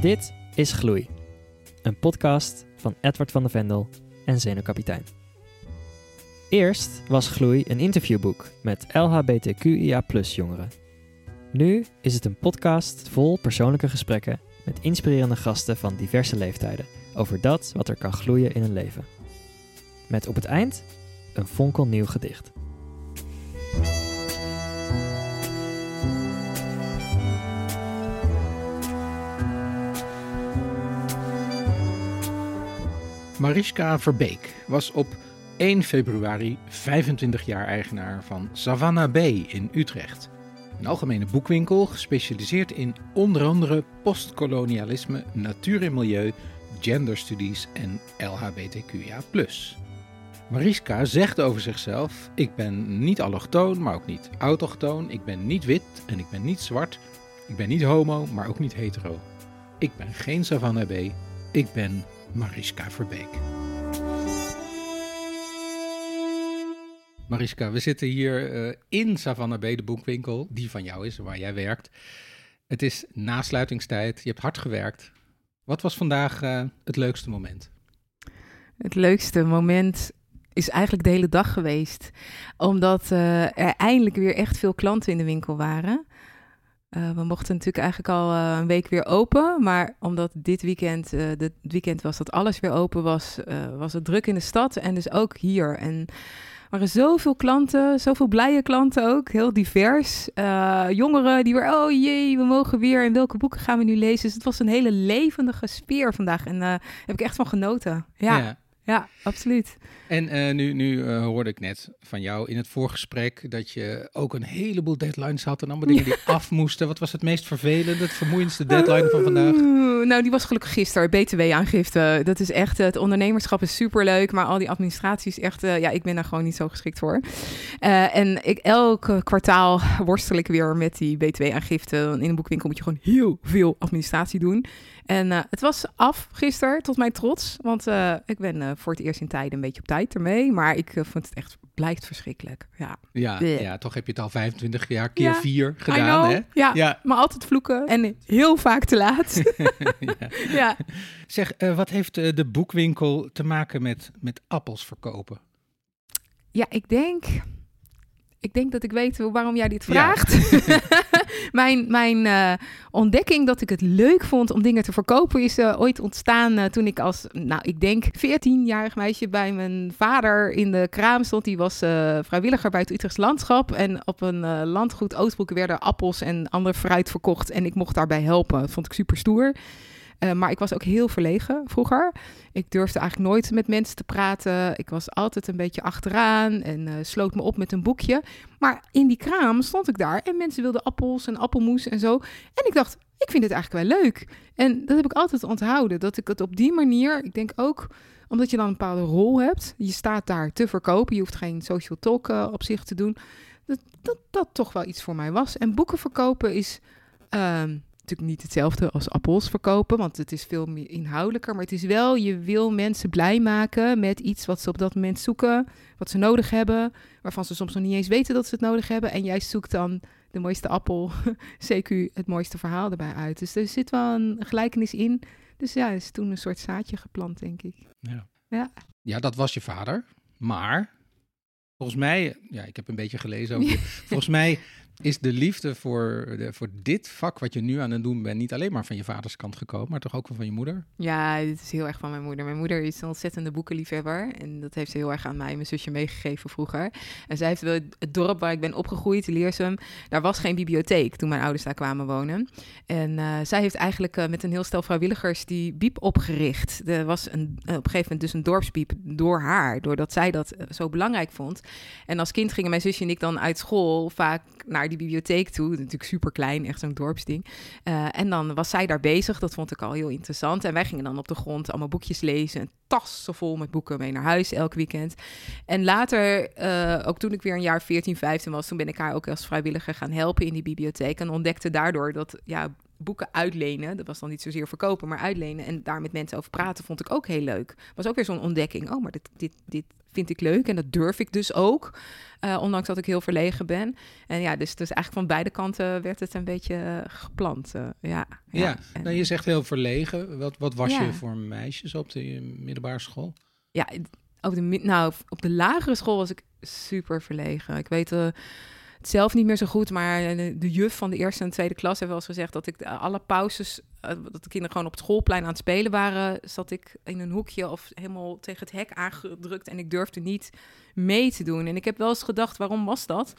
Dit is Gloei, een podcast van Edward van de Vendel en Zenuwkapitein. Eerst was Gloei een interviewboek met LHBTQIA jongeren. Nu is het een podcast vol persoonlijke gesprekken met inspirerende gasten van diverse leeftijden over dat wat er kan gloeien in een leven. Met op het eind een fonkelnieuw gedicht. Mariska Verbeek was op 1 februari 25 jaar eigenaar van Savannah Bay in Utrecht. Een algemene boekwinkel gespecialiseerd in onder andere postkolonialisme, natuur en milieu, genderstudies en LHBTQIA+. Mariska zegt over zichzelf: Ik ben niet allochtoon, maar ook niet autochtoon. Ik ben niet wit en ik ben niet zwart. Ik ben niet homo, maar ook niet hetero. Ik ben geen Savannah B. Ik ben Mariska Verbeek. Mariska, we zitten hier uh, in Savannah B, de boekwinkel, die van jou is, waar jij werkt. Het is nasluitingstijd, je hebt hard gewerkt. Wat was vandaag uh, het leukste moment? Het leukste moment is eigenlijk de hele dag geweest. Omdat uh, er eindelijk weer echt veel klanten in de winkel waren. Uh, we mochten natuurlijk eigenlijk al uh, een week weer open. Maar omdat dit weekend, uh, dit weekend was dat alles weer open was, was het druk in de stad en dus ook hier. En er waren zoveel klanten, zoveel blije klanten ook, heel divers. jongeren die weer, oh jee, we mogen weer. En welke boeken gaan we nu lezen? Dus het was een hele levendige sfeer vandaag. En daar heb ik echt van genoten. ja. Ja, absoluut. En uh, nu, nu uh, hoorde ik net van jou in het voorgesprek dat je ook een heleboel deadlines had en allemaal dingen die af moesten. Wat was het meest vervelende, het vermoeiendste deadline van vandaag? nou, die was gelukkig gisteren, BTW-aangifte. Dat is echt, het ondernemerschap is superleuk, maar al die administratie is echt, uh, ja, ik ben daar gewoon niet zo geschikt voor. en ik, elk kwartaal worstel ik weer met die BTW-aangifte. In een boekwinkel moet je gewoon heel veel administratie doen. En uh, het was af gisteren, tot mijn trots. Want uh, ik ben uh, voor het eerst in tijden een beetje op tijd ermee. Maar ik vond het echt, blijft verschrikkelijk. Ja. Ja, ja, toch heb je het al 25 jaar keer ja, vier gedaan, hè? Ja, ja, maar altijd vloeken. En heel vaak te laat. ja. ja. Zeg, wat heeft de boekwinkel te maken met, met appels verkopen? Ja, ik denk ik denk dat ik weet waarom jij dit vraagt. mijn mijn uh, ontdekking dat ik het leuk vond om dingen te verkopen is uh, ooit ontstaan uh, toen ik als, nou ik denk 14-jarig meisje bij mijn vader in de kraam stond. Die was vrijwilliger bij het Utrechts Landschap. En op een landgoed Oostbroek werden appels en ander fruit verkocht. En ik mocht daarbij helpen. Dat vond ik super stoer. Uh, maar ik was ook heel verlegen vroeger. Ik durfde eigenlijk nooit met mensen te praten. Ik was altijd een beetje achteraan en uh, sloot me op met een boekje. Maar in die kraam stond ik daar en mensen wilden appels en appelmoes en zo. En ik dacht, ik vind het eigenlijk wel leuk. En dat heb ik altijd onthouden. Dat ik het op die manier, ik denk ook omdat je dan een bepaalde rol hebt. Je staat daar te verkopen. Je hoeft geen social talk uh, op zich te doen. Dat, dat dat toch wel iets voor mij was. En boeken verkopen is. Uh, natuurlijk niet hetzelfde als appels verkopen, want het is veel meer inhoudelijker. Maar het is wel, je wil mensen blij maken met iets wat ze op dat moment zoeken, wat ze nodig hebben, waarvan ze soms nog niet eens weten dat ze het nodig hebben. En jij zoekt dan de mooiste appel, CQ, het mooiste verhaal erbij uit. Dus er zit wel een gelijkenis in. Dus ja, is toen een soort zaadje geplant, denk ik. Ja, ja. ja dat was je vader. Maar volgens mij, ja, ik heb een beetje gelezen over. volgens mij is de liefde voor, de, voor dit vak wat je nu aan het doen bent niet alleen maar van je vaders kant gekomen, maar toch ook van je moeder? Ja, dit is heel erg van mijn moeder. Mijn moeder is een ontzettende boekenliefhebber en dat heeft ze heel erg aan mij en mijn zusje meegegeven vroeger. En zij heeft het dorp waar ik ben opgegroeid, Leersum, daar was geen bibliotheek toen mijn ouders daar kwamen wonen. En uh, zij heeft eigenlijk uh, met een heel stel vrijwilligers die biep opgericht. Er was een, op een gegeven moment dus een dorpsbiep door haar, doordat zij dat zo belangrijk vond. En als kind gingen mijn zusje en ik dan uit school vaak naar die bibliotheek toe. Natuurlijk super klein, echt zo'n dorpsding. Uh, en dan was zij daar bezig. Dat vond ik al heel interessant. En wij gingen dan op de grond allemaal boekjes lezen. Een tas vol met boeken mee naar huis elk weekend. En later, uh, ook toen ik weer een jaar 14, 15 was, toen ben ik haar ook als vrijwilliger gaan helpen in die bibliotheek. En ontdekte daardoor dat ja, boeken uitlenen. Dat was dan niet zozeer verkopen, maar uitlenen. En daar met mensen over praten vond ik ook heel leuk. Was ook weer zo'n ontdekking. Oh, maar dit, dit, dit vind ik leuk en dat durf ik dus ook. Uh, ondanks dat ik heel verlegen ben. En ja, dus, dus eigenlijk van beide kanten werd het een beetje uh, geplant. Uh, ja, ja, ja. Nou, je zegt heel verlegen. Wat, wat was je voor meisjes op de middelbare school? Ja, op de, nou, op de lagere school was ik super verlegen. Ik weet zelf niet meer zo goed, maar de, juf van de eerste en tweede klas heeft wel eens gezegd dat ik alle pauzes, uh, dat de kinderen gewoon op het schoolplein aan het spelen waren, zat ik in een hoekje of helemaal tegen het hek aangedrukt en ik durfde niet mee te doen. En ik heb wel eens gedacht, waarom was dat?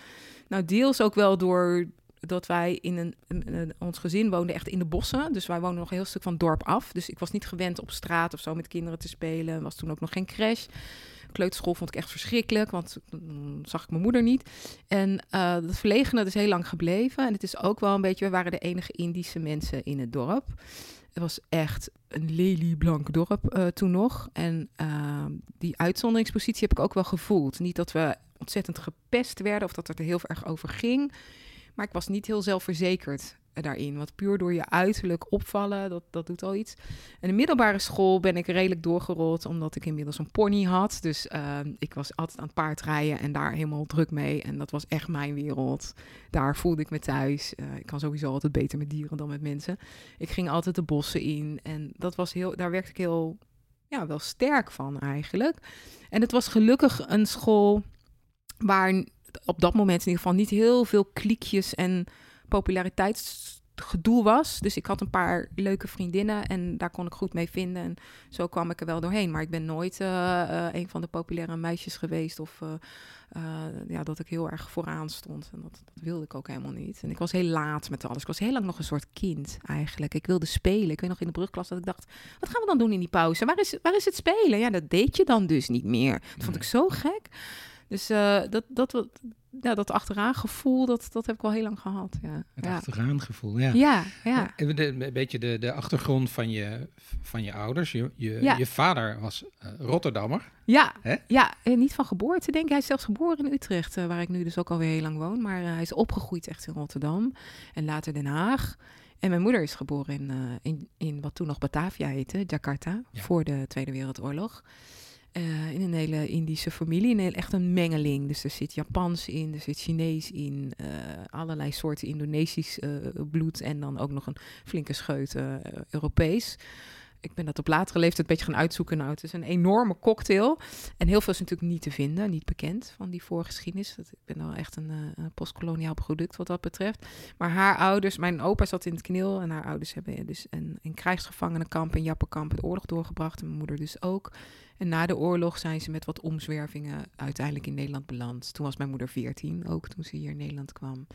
Nou, deels ook wel door dat wij in een, ons gezin woonden echt in de bossen. Dus wij woonden nog een heel stuk van dorp af. Dus ik was niet gewend op straat of zo met kinderen te spelen. Was toen ook nog geen crash kleuterschool vond ik echt verschrikkelijk, want dan zag ik mijn moeder niet. En uh, dat verlegene is heel lang gebleven. En het is ook wel een beetje, we waren de enige Indische mensen in het dorp. Het was echt een lelieblank dorp uh, toen nog. En uh, die uitzonderingspositie heb ik ook wel gevoeld. Niet dat we ontzettend gepest werden of dat het er heel erg over ging. Maar ik was niet heel zelfverzekerd daarin. Want puur door je uiterlijk opvallen, dat, dat doet al iets. En de middelbare school ben ik redelijk doorgerold, omdat ik inmiddels een pony had. Dus uh, ik was altijd aan het paardrijden en daar helemaal druk mee. En dat was echt mijn wereld. Daar voelde ik me thuis. Uh, ik kan sowieso altijd beter met dieren dan met mensen. Ik ging altijd de bossen in en dat was heel, daar werkte ik heel, ja, wel sterk van eigenlijk. En het was gelukkig een school waar op dat moment in ieder geval niet heel veel kliekjes en populariteitsgedoe was. Dus ik had een paar leuke vriendinnen en daar kon ik goed mee vinden. En zo kwam ik er wel doorheen. Maar ik ben nooit uh, uh, een van de populaire meisjes geweest of uh, ja, dat ik heel erg vooraan stond. En dat, dat, wilde ik ook helemaal niet. En ik was heel laat met alles. Ik was heel lang nog een soort kind eigenlijk. Ik wilde spelen. Ik weet nog in de brugklas dat ik dacht, wat gaan we dan doen in die pauze? Waar is, waar is het spelen? Ja, dat deed je dan dus niet meer. Dat vond ik zo gek. Dus uh, dat, dat, ja, dat achteraan gevoel, dat, dat heb ik al heel lang gehad. Ja. Het ja. achteraan gevoel, ja. Ja, ja. een beetje de, de achtergrond van je, van je ouders. Je, je, ja. je vader was uh, Rotterdammer. Ja, Hè? ja niet van geboorte denk ik. Hij is zelfs geboren in Utrecht, uh, waar ik nu dus ook alweer heel lang woon. Maar hij is opgegroeid echt in Rotterdam en later Den Haag. En mijn moeder is geboren in, in, in wat toen nog Batavia heette, Jakarta, voor de Tweede Wereldoorlog. Uh, in een hele Indische familie. Een, echt een mengeling. Dus er zit Japans in, er zit Chinees in, uh, allerlei soorten Indonesisch uh, bloed en dan ook nog een flinke scheut Europees ik ben dat op latere leeftijd een beetje gaan uitzoeken. Nou, het is een enorme cocktail. En heel veel is natuurlijk niet te vinden, niet bekend van die voorgeschiedenis. Dat, ik ben wel echt een, uh, postkoloniaal product wat dat betreft. Maar haar ouders, mijn opa zat in het knil en haar ouders hebben dus een, een krijgsgevangenenkamp in Jappenkamp de oorlog doorgebracht. En mijn moeder dus ook. En na de oorlog zijn ze met wat omzwervingen uiteindelijk in Nederland beland. Toen was mijn moeder 14, ook toen ze hier in Nederland kwam.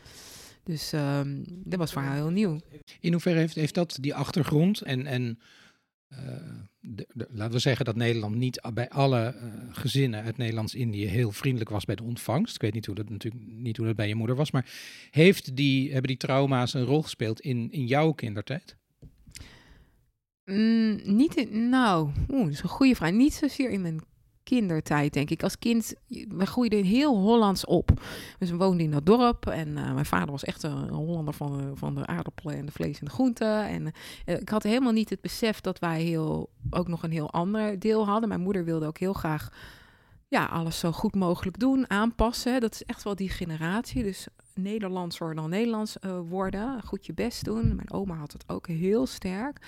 Dus um, dat was voor haar heel nieuw. In hoeverre heeft, heeft dat die achtergrond en, en de, laten we zeggen dat Nederland niet bij alle uh, gezinnen uit Nederlands-Indië heel vriendelijk was bij de ontvangst. Ik weet niet hoe dat natuurlijk niet hoe dat bij je moeder was, maar heeft die, hebben die trauma's een rol gespeeld in, in jouw kindertijd? Mm, niet in, nou, dat is een goede vraag. Niet zozeer in mijn kindertijd, denk ik. Als kind, we groeiden heel Hollands op. Dus we woonden in dat dorp en uh, mijn vader was echt een Hollander van de, van de aardappelen en de vlees en de groenten. En uh, ik had helemaal niet het besef dat wij heel, ook nog een heel ander deel hadden. Mijn moeder wilde ook heel graag ja, alles zo goed mogelijk doen, aanpassen. Dat is echt wel die generatie. Dus Nederlandser dan Nederlands uh, worden, goed je best doen. Mijn oma had het ook heel sterk.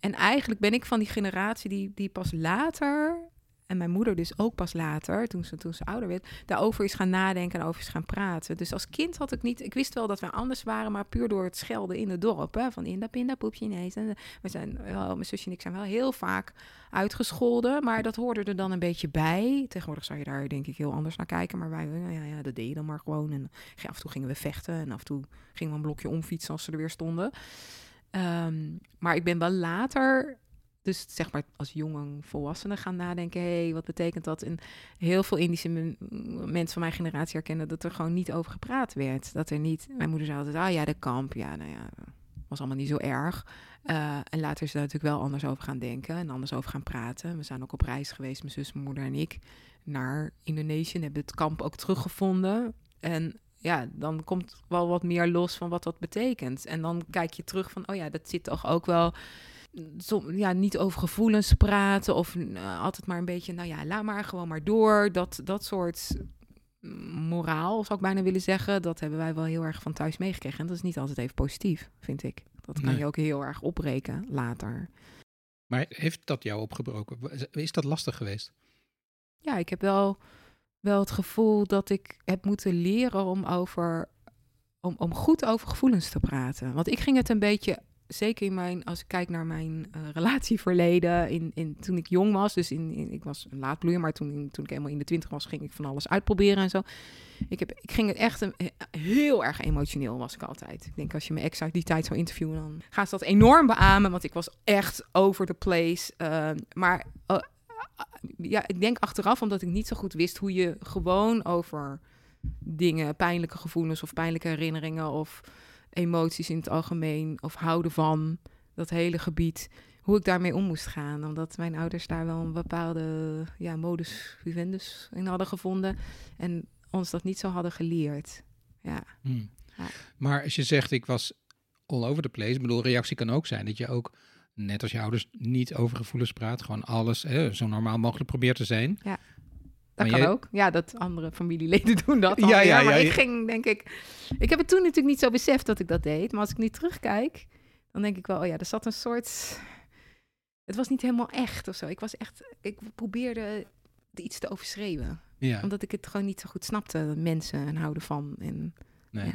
En eigenlijk ben ik van die generatie die, die pas later en mijn moeder dus ook pas later, toen ze, toen ze ouder werd, daarover is gaan nadenken en over is gaan praten. Dus als kind had ik niet, ik wist wel dat we anders waren, maar puur door het schelden in het dorp. Hè, van in dat pinda, poepje, nee. En we zijn, mijn zusje en ik zijn wel heel vaak uitgescholden, maar dat hoorde er dan een beetje bij. Tegenwoordig zou je daar denk ik heel anders naar kijken, maar wij, ja, ja dat deden dan maar gewoon. En af en toe gingen we vechten en af en toe gingen we een blokje omfietsen als ze er weer stonden. Um, maar ik ben wel later dus zeg maar als jonge volwassenen gaan nadenken, hé, hey, wat betekent dat? En heel veel Indische mensen van mijn generatie herkennen dat er gewoon niet over gepraat werd. Dat er niet, mijn moeder zei altijd, ah ja, de kamp, ja, nou ja, was allemaal niet zo erg. Uh, en later is er natuurlijk wel anders over gaan denken en anders over gaan praten. We zijn ook op reis geweest, mijn zus, mijn moeder en ik, naar Indonesië en hebben het kamp ook teruggevonden. En ja, dan komt wel wat meer los van wat dat betekent. En dan kijk je terug van, oh ja, dat zit toch ook wel ja, niet over gevoelens praten of uh, altijd maar een beetje, nou ja, laat maar gewoon maar door. Dat, dat soort moraal, zou ik bijna willen zeggen, dat hebben wij wel heel erg van thuis meegekregen. En dat is niet altijd even positief, vind ik. Dat kan je ook heel erg opbreken later. Maar heeft dat jou opgebroken? Is dat lastig geweest? Ja, ik heb wel, wel het gevoel dat ik heb moeten leren om over om, om goed over gevoelens te praten. Want ik ging het een beetje zeker in mijn, als ik kijk naar mijn uh, relatieverleden, in, in, toen ik jong was, dus in, in ik was een laadbloeier, maar toen, toen ik helemaal in de twintig was, ging ik van alles uitproberen en zo. Ik, heb, ik ging het echt een, heel erg emotioneel was ik altijd. Ik denk als je mijn ex uit die tijd zou interviewen, dan gaat dat enorm beamen, want ik was echt over the place. Uh, maar uh, ja, ik denk achteraf, omdat ik niet zo goed wist hoe je gewoon over dingen, pijnlijke gevoelens of pijnlijke herinneringen of emoties in het algemeen of houden van dat hele gebied, hoe ik daarmee om moest gaan. Omdat mijn ouders daar wel een bepaalde ja, modus vivendus in hadden gevonden en ons dat niet zo hadden geleerd. Ja. Hmm. ja. Maar als je zegt, ik was all over the place, ik bedoel, reactie kan ook zijn dat je ook, net als je ouders, niet over gevoelens praat, gewoon alles hè, zo normaal mogelijk probeert te zijn. Ja. Dat kan ook. Ja, dat andere familieleden doen dat. Ja, ja, ja, maar ik ging, denk ik... Ik heb het toen natuurlijk niet zo beseft dat ik dat deed. Maar als ik nu terugkijk, dan denk ik wel... Oh ja, er zat een soort... Het was niet helemaal echt of zo. Ik was echt... Ik probeerde iets te overschreeuwen. Omdat ik het gewoon niet zo goed snapte. Mensen en houden van. En, nee.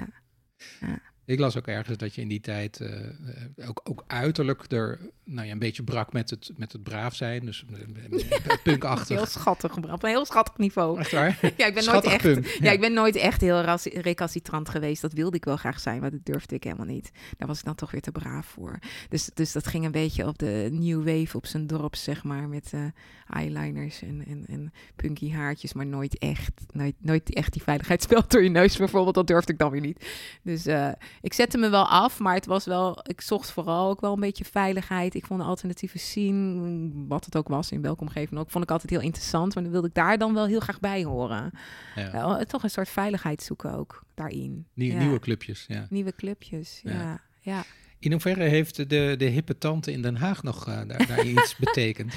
ja. Ik las ook ergens dat je in die tijd uh, ook, ook uiterlijk er nou ja, een beetje brak met het, met het braaf zijn. Dus uh, punkachtig. Heel schattig op een heel schattig niveau. Echt waar? ja, ik ben nooit echt, ja. ik ben nooit echt heel recalcitrant geweest. Dat wilde ik wel graag zijn, maar dat durfde ik helemaal niet. Daar was ik dan toch weer te braaf voor. Dus, dus dat ging een beetje op de new wave op zijn dorp, zeg maar. Met eyeliners en, en, en punky haartjes, maar nooit echt, nooit, nooit echt die veiligheidsspel door je neus bijvoorbeeld. Dat durfde ik dan weer niet. Dus ik zette me wel af, maar het was wel, ik zocht vooral ook wel een beetje veiligheid. Ik vond de alternatieve zien, wat het ook was, in welke omgeving ook, vond ik altijd heel interessant. Maar dan wilde ik daar dan wel heel graag bij horen. Ja. toch een soort veiligheid zoeken ook daarin. Nieuwe clubjes, ja. Nieuwe clubjes, ja. ja. In hoeverre heeft de, de hippe tante in Den Haag nog uh, daar, daar iets betekend?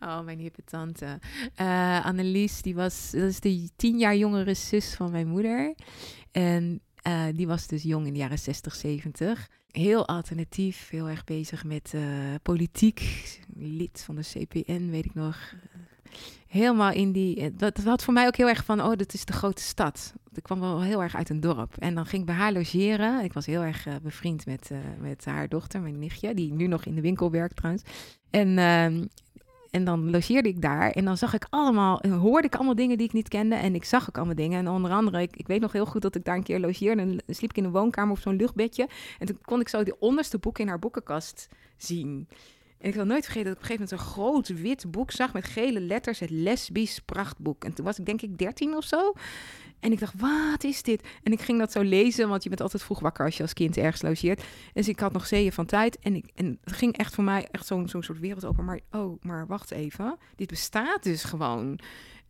Oh, mijn hippe tante. Uh, Annelies, die was, dat is de tien jaar jongere zus van mijn moeder. En uh, die was dus jong in de jaren 60, 70. Heel alternatief, heel erg bezig met uh, politiek. Lid van de CPN, weet ik nog. Helemaal in die. Eh, dat, had voor mij ook heel erg van: oh, dat is de grote stad. Ik kwam wel heel erg uit een dorp. En dan ging ik bij haar logeren. Ik was heel erg bevriend met, met haar dochter, mijn nichtje, die nu nog in de winkel werkt trouwens. En uh, en dan logeerde ik daar en dan zag ik allemaal, hoorde ik allemaal dingen die ik niet kende en ik zag ook allemaal dingen. En onder andere, ik, ik weet nog heel goed dat ik daar een keer logeerde en sliep ik in een woonkamer op zo'n luchtbedje. En toen kon ik zo de onderste boek in haar boekenkast zien. En ik zal nooit vergeten dat ik op een gegeven moment een groot wit boek zag met gele letters, het lesbisch prachtboek. En toen was ik denk ik dertien of zo. En ik dacht, wat is dit? En ik ging dat zo lezen, want je bent altijd vroeg wakker als je als kind ergens logeert. Dus ik had nog zeeën van tijd. En, ik, en het ging echt voor mij echt zo'n zo'n soort wereld open. Maar, oh, maar wacht even. Dit bestaat dus gewoon.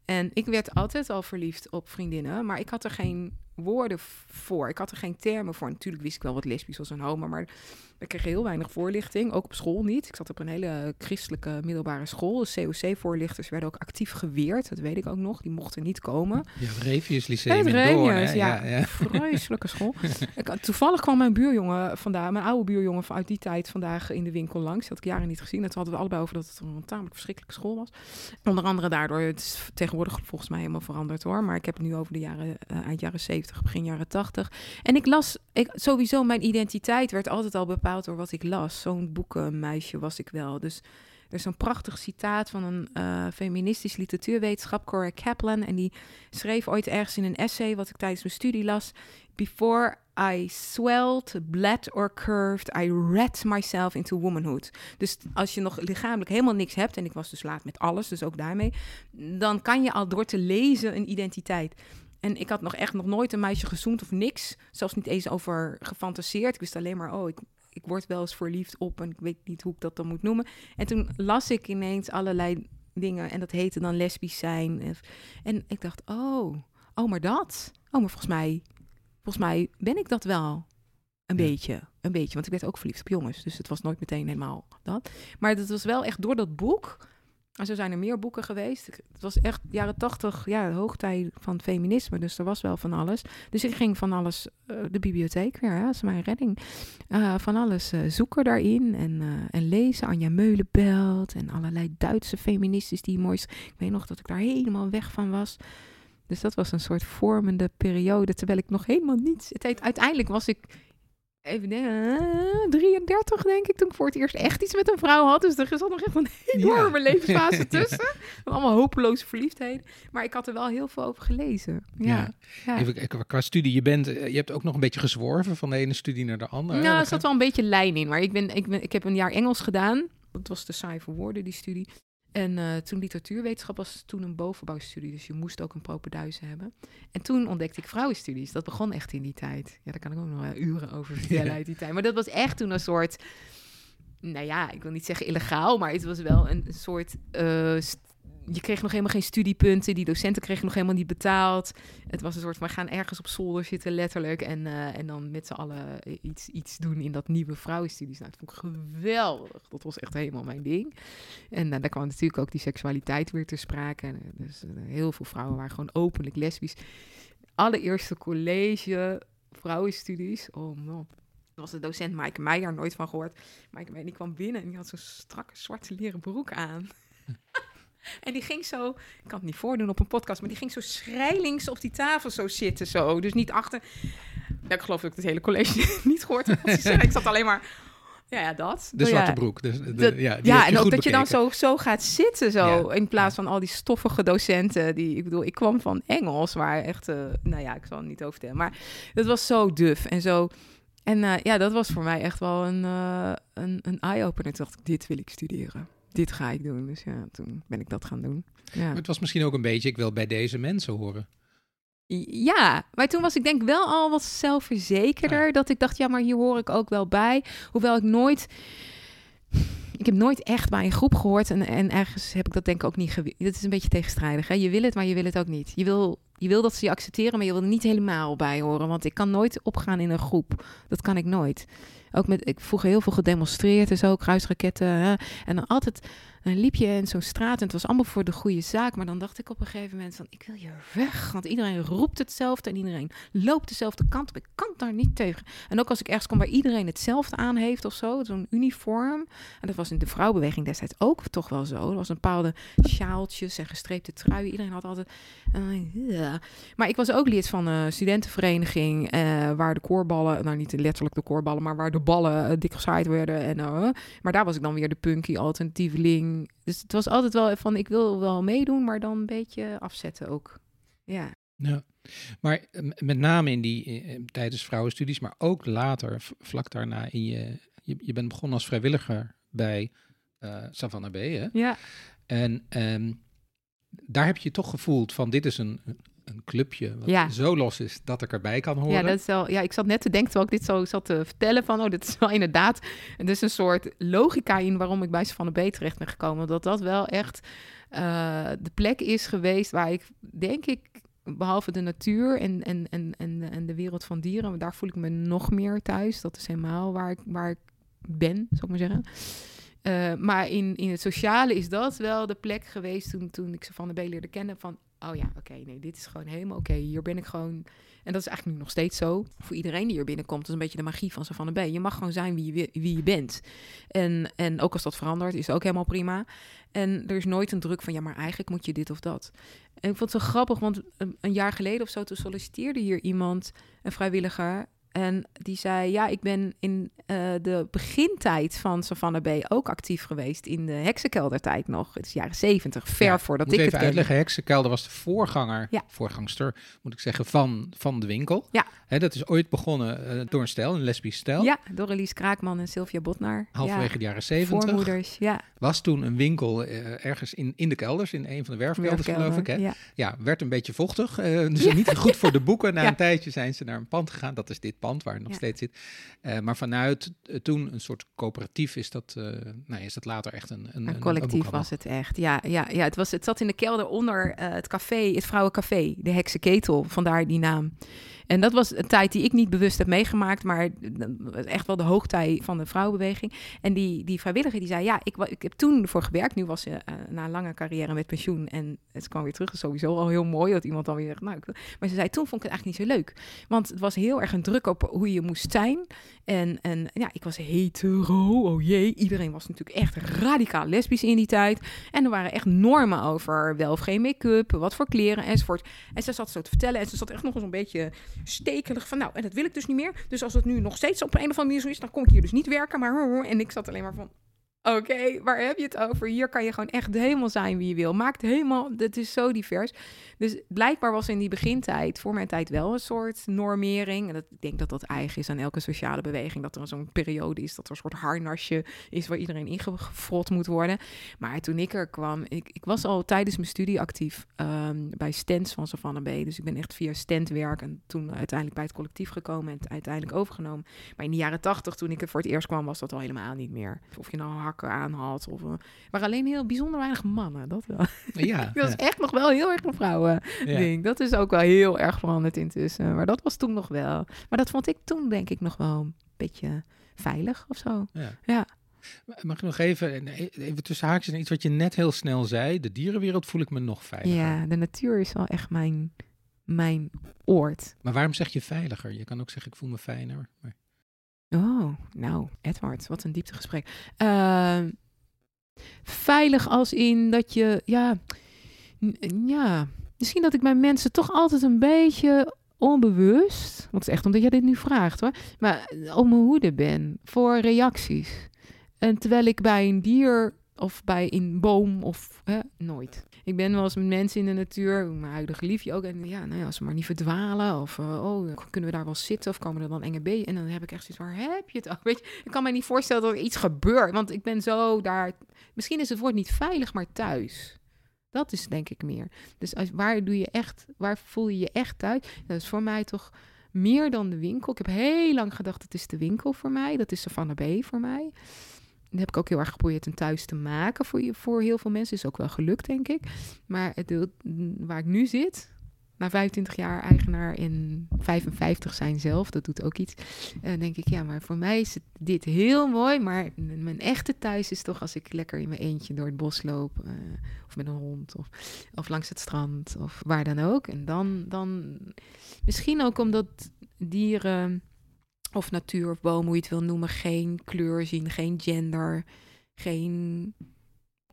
En ik werd altijd al verliefd op vriendinnen, maar ik had er geen woorden voor. Ik had er geen termen voor. Natuurlijk wist ik wel wat lesbisch was en homo, maar ik kreeg heel weinig voorlichting, ook op school niet. Ik zat op een hele christelijke middelbare school. De COC-voorlichters werden ook actief geweerd, dat weet ik ook nog. Die mochten niet komen. Ja, het Revius Lyceum ja, ja, ja. Vreselijke school. ik, toevallig kwam mijn buurjongen vandaag, mijn oude buurjongen uit die tijd vandaag in de winkel langs. Dat had ik jaren niet gezien. Dat hadden we allebei over dat het een tamelijk verschrikkelijke school was. Onder andere daardoor, het is tegenwoordig volgens mij helemaal veranderd hoor. Maar ik heb het nu over de jaren, uh, eind jaren 70, begin jaren 80. En ik las, ik, sowieso mijn identiteit werd altijd al bepaald door wat ik las. Zo'n boekenmeisje was ik wel. Dus er is een prachtig citaat van een uh, feministisch literatuurwetenschap, Cora Kaplan. En die schreef ooit ergens in een essay, wat ik tijdens mijn studie las. Before I swelled, bled or curved, I read myself into womanhood. Dus als je nog lichamelijk helemaal niks hebt, en ik was dus laat met alles, dus ook daarmee, dan kan je al door te lezen een identiteit. En ik had nog echt nog nooit een meisje gezoend of niks. Zelfs niet eens over gefantaseerd. Ik wist alleen maar, oh, ik ik word wel eens verliefd op en ik weet niet hoe ik dat dan moet noemen. En toen las ik ineens allerlei dingen en dat heette dan lesbisch zijn. En ik dacht, oh, oh, maar dat? Oh, maar volgens mij volgens mij ben ik dat wel een beetje. Een beetje, want ik werd ook verliefd op jongens. Dus het was nooit meteen helemaal dat. Maar het was wel echt door dat boek en zo zijn er meer boeken geweest. Het was echt jaren tachtig, ja, de hoogtijd van feminisme. Dus er was wel van alles. Dus ik ging van alles, uh, de bibliotheek weer, hè, mijn redding. Uh, van alles uh, zoeken daarin en, en lezen. Anja Meulenbelt en allerlei Duitse feministes die mooi... Ik weet nog dat ik daar helemaal weg van was. Dus dat was een soort vormende periode, terwijl ik nog helemaal niets... Het, uiteindelijk was ik even denken, 33 denk ik, toen ik voor het eerst echt iets met een vrouw had. Dus er zat nog echt een enorme levensfase tussen. Allemaal hopeloze verliefdheden. Maar ik had er wel heel veel over gelezen. Ja. ja. Even qua studie, je, bent, eh, je hebt ook nog een beetje gezworven van de ene studie naar de andere. Nou, er zat wel een beetje lijn in. Maar ik, ben, ik, ben, ik heb een jaar Engels gedaan. Dat was te saai voor woorden, die studie. En uh, toen literatuurwetenschap was toen een bovenbouwstudie, dus je moest ook een propenduizen hebben. En toen ontdekte ik vrouwenstudies. Dat begon echt in die tijd. Ja, daar kan ik ook nog wel uren over vertellen uit die tijd. Maar dat was echt toen een soort, nou ja, ik wil niet zeggen illegaal, maar het was wel een, soort uh, je kreeg nog helemaal geen studiepunten. Die docenten kregen nog helemaal niet betaald. Het was een soort van, we gaan ergens op zolder zitten, letterlijk. En, uh, en dan met z'n allen iets, iets doen in dat nieuwe vrouwenstudies. Nou, dat vond ik geweldig. Dat was echt helemaal mijn ding. En uh, daar kwam natuurlijk ook die seksualiteit weer te sprake. En, dus uh, heel veel vrouwen waren gewoon openlijk lesbisch. Allereerste college, vrouwenstudies. Oh man. Was de docent Maaike Meijer, nooit van gehoord. Maaike Meijer, die kwam binnen en die had zo'n strakke zwarte leren broek aan. En die ging zo, ik kan het niet voordoen op een podcast, maar die ging zo schrijlings op die tafel zo zitten. Zo. Dus niet achter. Ja, ik geloof dat ik het hele college niet gehoord heb. Ik zat alleen maar. Ja, ja dat. De zwarte broek. Dus de, ja, ja en ook dat je dan zo, zo gaat zitten zo. in plaats van al die stoffige docenten. Die, ik bedoel, ik kwam van Engels, waar echt, uh, nou ja, ik zal het niet over vertellen. Maar het was zo duf en zo. En uh, ja, dat was voor mij echt wel een, uh, een, een eye-opener. Toen dacht ik, dit wil ik studeren dit ga ik doen. Dus ja, toen ben ik dat gaan doen. Ja. Maar het was misschien ook een beetje, ik wil bij deze mensen horen. Ja, maar toen was ik denk wel al wat zelfverzekerder. Dat ik dacht, ja, maar hier hoor ik ook wel bij. Hoewel ik nooit... Ik heb nooit echt bij een groep gehoord. En, en ergens heb ik dat denk ik ook niet geweten. Het is een beetje tegenstrijdig. Hè? Je wil het, maar je wil het ook niet. Je wil, je wil dat ze je accepteren, maar je wil er niet helemaal bij horen. Want ik kan nooit opgaan in een groep. Dat kan ik nooit. Ook met, ik vroeger heel veel gedemonstreerd en zo, kruisraketten. Hè? En dan altijd dan liep je in zo'n straat en het was allemaal voor de goede zaak. Maar dan dacht ik op een gegeven moment van, ik wil hier weg. Want iedereen roept hetzelfde en iedereen loopt dezelfde kant op. Ik kan daar niet tegen. En ook als ik ergens kom waar iedereen hetzelfde aan heeft of zo, zo'n uniform. En dat was in de vrouwbeweging destijds ook toch wel zo. Er was een bepaalde sjaaltjes en gestreepte truien. Iedereen had altijd... Uh, maar ik was ook lid van een studentenvereniging uh, waar de koorballen, nou niet letterlijk de koorballen, maar waar de ballen uh, dik gezaaid werden. En, maar daar was ik dan weer de punky alternatieveling dus het was altijd wel van, ik wil wel meedoen, maar dan een beetje afzetten ook. Ja. Ja, maar met name in die tijdens vrouwenstudies, maar ook later, vlak daarna in je, je, je bent begonnen als vrijwilliger bij uh, Savannah B. Hè? Ja. En um, daar heb je toch gevoeld van dit is een, een clubje wat ja. zo los is dat ik erbij kan horen. Ja, dat is wel, ja, ik zat net te denken terwijl ik dit zo zat te vertellen van, oh, dit is wel inderdaad, en is een soort logica in waarom ik bij Van de B terecht ben gekomen. Dat dat wel echt uh, de plek is geweest waar ik, denk ik, behalve de natuur en, en, en, en, en de wereld van dieren, daar voel ik me nog meer thuis. Dat is helemaal waar ik, waar ik ben, zou ik maar zeggen. Uh, maar in, in het sociale is dat wel de plek geweest toen, toen ik ze van de B leerde kennen. Van oh ja, oké, nee, dit is gewoon helemaal oké. Hier ben ik gewoon. En dat is eigenlijk nu nog steeds zo. Voor iedereen die hier binnenkomt, dat is een beetje de magie van van de B. Je mag gewoon zijn wie je, wie je bent. En, en ook als dat verandert, is ook helemaal prima. En er is nooit een druk van, ja, maar eigenlijk moet je dit of dat. En ik vond het zo grappig, want een, een jaar geleden of zo, toen solliciteerde hier iemand, een vrijwilliger. En die zei, ja, ik ben in uh, de begintijd van Savannah B ook actief geweest in de heksenkeldertijd nog. Het is jaren zeventig, ver ja, voordat moet ik even het uitleggen. Heksenkelder was de voorganger, ja. voorgangster, moet ik zeggen, van, van de winkel. Ja. He, dat is ooit begonnen uh, door een stijl, een lesbisch stijl. Ja, door Elise Kraakman en Sylvia Botnar. Halverwege ja. de jaren zeventig. Voormoeders, ja. Was toen een winkel uh, ergens in, in de kelders, in een van de werfkelders geloof ik. Hè? Ja. ja, werd een beetje vochtig. dus niet goed voor de boeken. Na een tijdje zijn ze naar een pand gegaan. Dat is dit pand waar nog steeds zit. Uh, maar vanuit toen een soort coöperatief is dat, nou, is dat later echt een... Een, een collectief een was het echt, ja. ja, ja het, was, het zat in de kelder onder het café, het vrouwencafé, de Heksenketel, vandaar die naam. En dat was een tijd die ik niet bewust heb meegemaakt, maar echt wel de hoogtij van de vrouwenbeweging. En die, die vrijwilliger die zei, ja, ik, ik heb toen ervoor gewerkt. Nu was ze uh, na een lange carrière met pensioen en het kwam weer terug. is sowieso al heel mooi dat iemand dan weer, nou, maar ze zei, toen vond ik het eigenlijk niet zo leuk. Want het was heel erg een druk op hoe je moest zijn. En, en ja, ik was hetero, oh jee. Iedereen was natuurlijk echt radicaal lesbisch in die tijd. En er waren echt normen over wel of geen make-up, wat voor kleren enzovoort. En ze zat zo te vertellen en ze zat echt nog eens een beetje stekelig van, nou, en dat wil ik dus niet meer. Dus als het nu nog steeds op een of andere manier zo is, dan kom ik hier dus niet werken. Maar en ik zat alleen maar van, Oké, waar heb je het over? Hier kan je gewoon echt helemaal zijn wie je wil. Maakt helemaal, het is zo divers. Dus blijkbaar was in die begintijd, voor mijn tijd, wel een soort normering. En dat, ik denk dat dat eigen is aan elke sociale beweging. Dat er zo'n periode is dat er een soort harnasje is waar iedereen ingefrot moet worden. Maar toen ik er kwam, ik, ik was al tijdens mijn studie actief um, bij stands van Savannah B. Dus ik ben echt via standwerk en toen uiteindelijk bij het collectief gekomen en uiteindelijk overgenomen. Maar in de jaren tachtig, toen ik er voor het eerst kwam, was dat al helemaal niet meer. Of je nou hakken aan had. Of, maar alleen heel bijzonder weinig mannen. Dat wel. Ja, dat is echt nog wel heel erg een vrouwen ja. ding. Dat is ook wel heel erg veranderd intussen. Maar dat was toen nog wel. Maar dat vond ik toen denk ik nog wel een beetje veilig of zo. Ja. Mag ik nog even, even tussen haakjes iets wat je net heel snel zei. De dierenwereld voel ik me nog veiliger. Ja, de natuur is wel echt mijn, mijn oord. Maar waarom zeg je veiliger? Je kan ook zeggen ik voel me fijner. Maar... Oh, nou, Edward, wat een dieptegesprek. Uh, veilig als in dat je, ja, ja, misschien dat ik mijn mensen toch altijd een beetje onbewust, want het is echt omdat jij dit nu vraagt hoor, maar op mijn hoede ben voor reacties. En terwijl ik bij een dier of bij een boom of hè, nooit. Ik ben wel eens met mensen in de natuur, mijn huidige liefje ook. En ja, nou ja, als we maar niet verdwalen. Of uh, oh, kunnen we daar wel zitten? Of komen er dan enge beesten? En dan heb ik echt zoiets waar heb je het over? Weet je, ik kan mij niet voorstellen dat er iets gebeurt. Want ik ben zo daar. Misschien is het woord niet veilig, maar thuis. Dat is denk ik meer. Dus als, waar doe je echt, waar voel je je echt thuis? Dat is voor mij toch meer dan de winkel. Ik heb heel lang gedacht, het is de winkel voor mij. Dat is Savannah B voor mij. Heb ik ook heel erg geprobeerd een thuis te maken voor, je, voor heel veel mensen. Is ook wel gelukt, denk ik. Maar het, waar ik nu zit, na 25 jaar eigenaar in 55 zijn zelf, dat doet ook iets. En denk ik, ja, maar voor mij is dit heel mooi. Maar mijn echte thuis is toch als ik lekker in mijn eentje door het bos loop. Uh, of met een hond. Of, of langs het strand. Of waar dan ook. En dan, dan misschien ook omdat dieren of natuur of boom, hoe je het wil noemen, geen kleur zien, geen gender, geen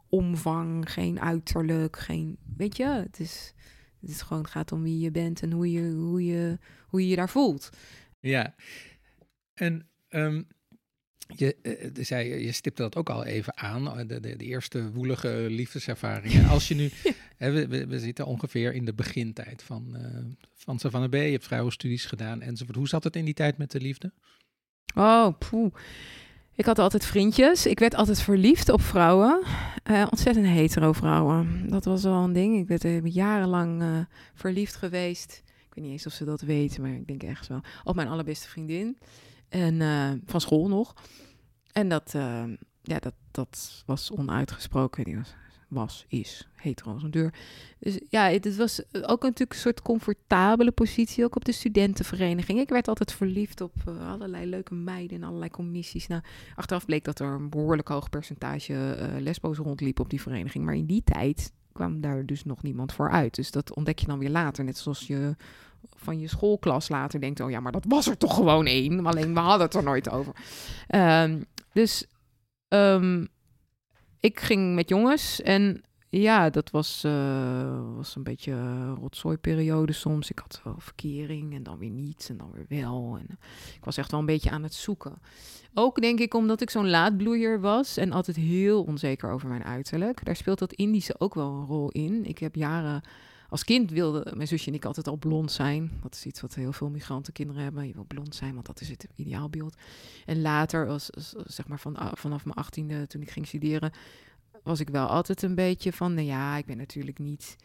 omvang, geen uiterlijk, geen, weet je, het is, het is gewoon, het gaat om wie je bent en hoe je, hoe je, hoe je, je daar voelt. Ja, en um, je, uh, zei, je stipte dat ook al even aan, eh, de, de, de eerste woelige liefdeservaringen. Als je nu, hè, we, we, zitten ongeveer in de begintijd van, uh, van Savannah B. Je hebt vrouwenstudies gedaan enzovoort. Hoe zat het in die tijd met de liefde? Oh, poeh. Ik had altijd vriendjes. Ik werd altijd verliefd op vrouwen. Uh, ontzettend hetero vrouwen. Dat was wel een ding. Ik werd uh, jarenlang uh, verliefd geweest. Ik weet niet eens of ze dat weten, maar ik denk echt zo. Op mijn allerbeste vriendin. En van school nog. En dat, ja, dat, dat was onuitgesproken. Die was was, is hetero als deur. Dus ja, het, was ook natuurlijk een soort comfortabele positie, ook op de studentenvereniging. Ik werd altijd verliefd op uh, allerlei leuke meiden en allerlei commissies. Nou, achteraf bleek dat er een behoorlijk hoog percentage uh, lesbo's rondliep op die vereniging. Maar in die tijd kwam daar dus nog niemand voor uit. Dus dat ontdek je dan weer later. Net zoals je van je schoolklas later denkt, oh ja, maar dat was er toch gewoon één. Alleen we hadden het er nooit over. Um, dus um, ik ging met jongens en ja, dat was, uh, was een beetje rotzooiperiode soms. Ik had wel verkering en dan weer niet en dan weer wel. En ik was echt wel een beetje aan het zoeken. Ook denk ik omdat ik zo'n laadbloeier was en altijd heel onzeker over mijn uiterlijk. Daar speelt dat Indische ook wel een rol in. Ik heb jaren als kind wilde mijn zusje en ik altijd al blond zijn. Dat is iets wat heel veel migrantenkinderen hebben. Je wil blond zijn, want dat is het ideaalbeeld. En later, als, zeg maar van, ah, vanaf mijn achttiende, toen ik ging studeren, was ik wel altijd een beetje van, nou ja, ik ben natuurlijk niet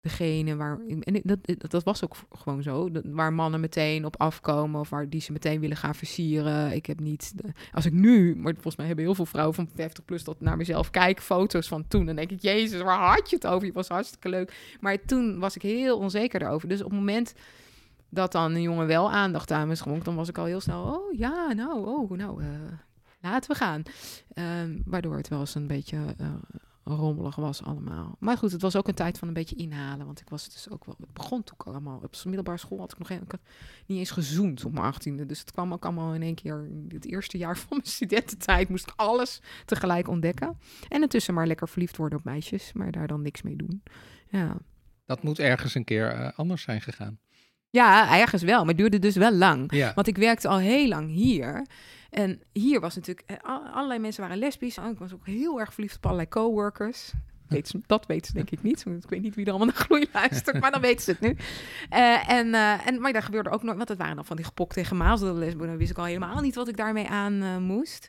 degene waar. En dat, dat was ook gewoon zo. Waar mannen meteen op afkomen of waar die ze meteen willen gaan versieren. Ik heb niet. als ik nu, maar volgens mij hebben heel veel vrouwen van 50 plus dat naar mezelf kijken, foto's van toen. Dan denk ik, Jezus, waar had je het over? Je was hartstikke leuk. Maar toen was ik heel onzeker daarover. Dus op het moment dat dan een jongen wel aandacht aan me schonk, dan was ik al heel snel, oh ja, nou, oh, nou, uh, laten we gaan. Ehm, waardoor het wel eens een beetje uh, rommelig was allemaal. Maar goed, het was ook een tijd van een beetje inhalen. Want ik was dus ook wel. Het begon toen allemaal. Op middelbare school had ik nog geen, ik niet eens gezoend op mijn achttiende. Dus het kwam ook allemaal in één keer. Het eerste jaar van mijn studententijd moest ik alles tegelijk ontdekken. En intussen maar lekker verliefd worden op meisjes. Maar daar dan niks mee doen. Ja. Dat moet ergens een keer uh, anders zijn gegaan. Ja, ergens wel. Maar het duurde dus wel lang. Ja. Want ik werkte al heel lang hier. En hier was natuurlijk, eh, allerlei mensen waren lesbisch. Ik was ook heel erg verliefd op allerlei coworkers. Weet ze, dat weten ze denk ik niet. Ik weet niet wie er allemaal naar gloei luistert, maar dan weten ze het nu. Uh, en, uh, en, maar daar gebeurde ook nooit, want het waren dan van die gepokte en gemazelde lesboen. Dan wist ik al helemaal niet wat ik daarmee aan moest.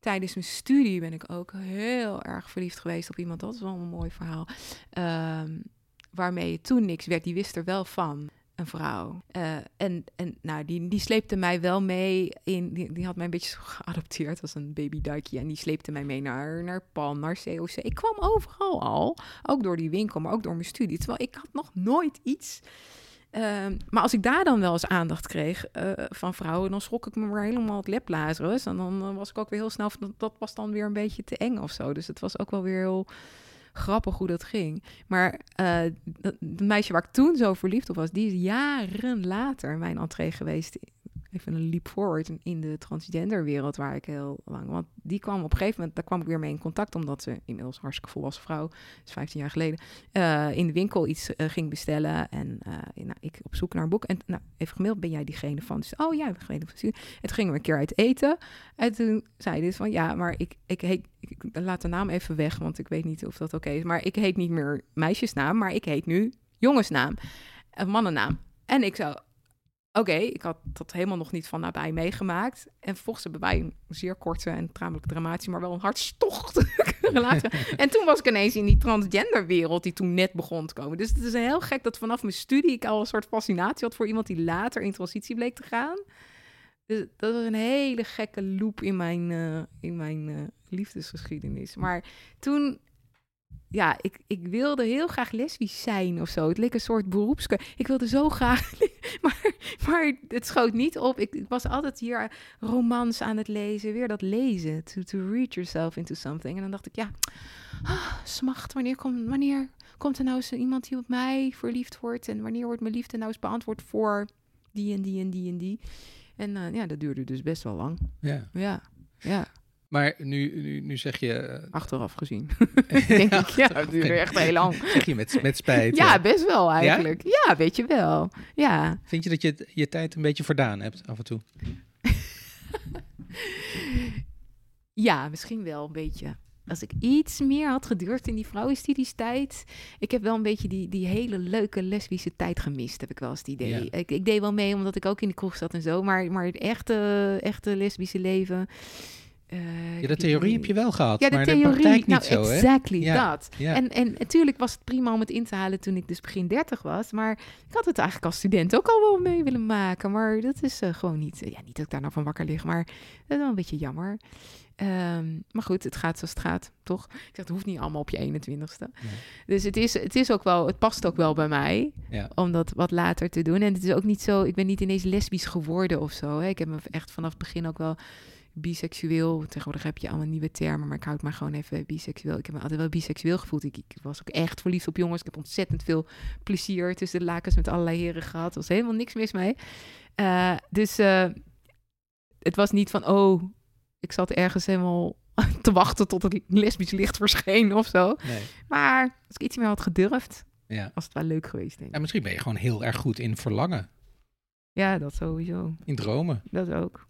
Tijdens mijn studie ben ik ook heel erg verliefd geweest op iemand. Dat is wel een mooi verhaal. Ehm, waarmee toen niks werd, die wist er wel van een vrouw. Uh, en en nou, die, die sleepte mij wel mee in. Die, die had mij een beetje geadopteerd als een babyduikje. En die sleepte mij mee naar, naar PAN, naar COC. Ik kwam overal al. Ook door die winkel, maar ook door mijn studie. Terwijl ik had nog nooit iets. Uh, maar als ik daar dan wel eens aandacht kreeg uh, van vrouwen, dan schrok ik me maar helemaal het leplazerus. En dan was ik ook weer heel snel. Dat, dat was dan weer een beetje te eng of zo. Dus het was ook wel weer heel grappig hoe dat ging. Maar uh, het meisje waar ik toen zo verliefd op was, die is jaren later mijn entree geweest even een leap forward in de transgenderwereld waar ik heel lang. Want die kwam op een gegeven moment, daar kwam ik weer mee in contact, omdat ze inmiddels hartstikke volwassen vrouw, is 15 jaar geleden, uh, in de winkel iets uh, ging bestellen. En uh, nou, ik op zoek naar een boek. En nou, even gemaild, ben jij diegene van? Dus, oh ja, ik ben van En toen gingen we een keer uit eten. En toen zei dus van, ja, maar ik, ik heet, ik, laat de naam even weg, want ik weet niet of dat oké is. Maar ik heet niet meer meisjesnaam, maar ik heet nu jongensnaam. Een mannennaam. En ik zou, Oké, ik had dat helemaal nog niet van nabij meegemaakt. En vervolgens hebben wij een zeer korte en tamelijk dramatische, maar wel een hartstochtelijke relatie. en toen was ik ineens in die transgenderwereld die toen net begon te komen. Dus het is heel gek dat vanaf mijn studie ik al een soort fascinatie had voor iemand die later in transitie bleek te gaan. Dus dat was een hele gekke loop in mijn, uh, in mijn uh, liefdesgeschiedenis. Maar toen ja, ik, ik wilde heel graag lesbisch zijn of zo. Het leek een soort beroepske. Ik wilde zo graag. maar, maar het schoot niet op. Ik, ik, was altijd hier romans aan het lezen. Weer dat lezen. To, to read yourself into something. En dan dacht ik, ja, ah, smacht. Wanneer, komt wanneer komt er nou eens iemand die op mij verliefd wordt? En wanneer wordt mijn liefde nou eens beantwoord voor die en die en die en die? En uh, ja, dat duurde dus best wel lang. Ja. Ja. Ja. Maar nu, nu, nu zeg je... Uh, Achteraf gezien. Denk ik, ja, dat duurde echt heel lang. Zeg je met, met spijt. Ja, best wel eigenlijk. Ja? ja, weet je wel. Ja. Vind je dat je je tijd een beetje verdaan hebt af en toe? ja, misschien wel een beetje. Als ik iets meer had gedurfd in die vrouwenstudiestijd. Ik heb wel een beetje die, die hele leuke lesbische tijd gemist, heb ik wel eens het idee. Ja. Ik, ik deed wel mee omdat ik ook in de kroeg zat en zo. Maar, maar het echte, echte lesbische leven ja, de theorie heb je wel gehad, ja, de maar theorie, de praktijk niet nou, zo, exactly ja, dat. Ja. En, en natuurlijk was het prima om het in te halen toen ik dus begin 30 was. Maar ik had het eigenlijk als student ook al wel mee willen maken. Maar dat is uh, gewoon niet... ja, niet dat ik daar nou van wakker lig, maar dat is wel een beetje jammer. Um, maar goed, het gaat zoals het gaat, toch? Ik zeg, het hoeft niet allemaal op je 21ste. Nee. Dus het is, het is ook wel... Het past ook wel bij mij om dat wat later te doen. En het is ook niet zo... Ik ben niet ineens lesbisch geworden of zo. Hè. Ik heb me echt vanaf het begin ook wel biseksueel. Tegenwoordig heb je allemaal nieuwe termen, maar ik houd maar gewoon even biseksueel. Ik heb me altijd wel biseksueel gevoeld. Ik, ik, was ook echt verliefd op jongens. Ik heb ontzettend veel plezier tussen de lakens met allerlei heren gehad. Er was helemaal niks mis mee. Uh, dus uh, het was niet van, oh, ik zat ergens helemaal te wachten tot het lesbisch licht verscheen of zo. Nee. Maar als ik iets meer had gedurfd, ja. was het wel leuk geweest, denk ik. Ja, misschien ben je gewoon heel erg goed in verlangen. Ja, dat sowieso. In dromen. Dat ook.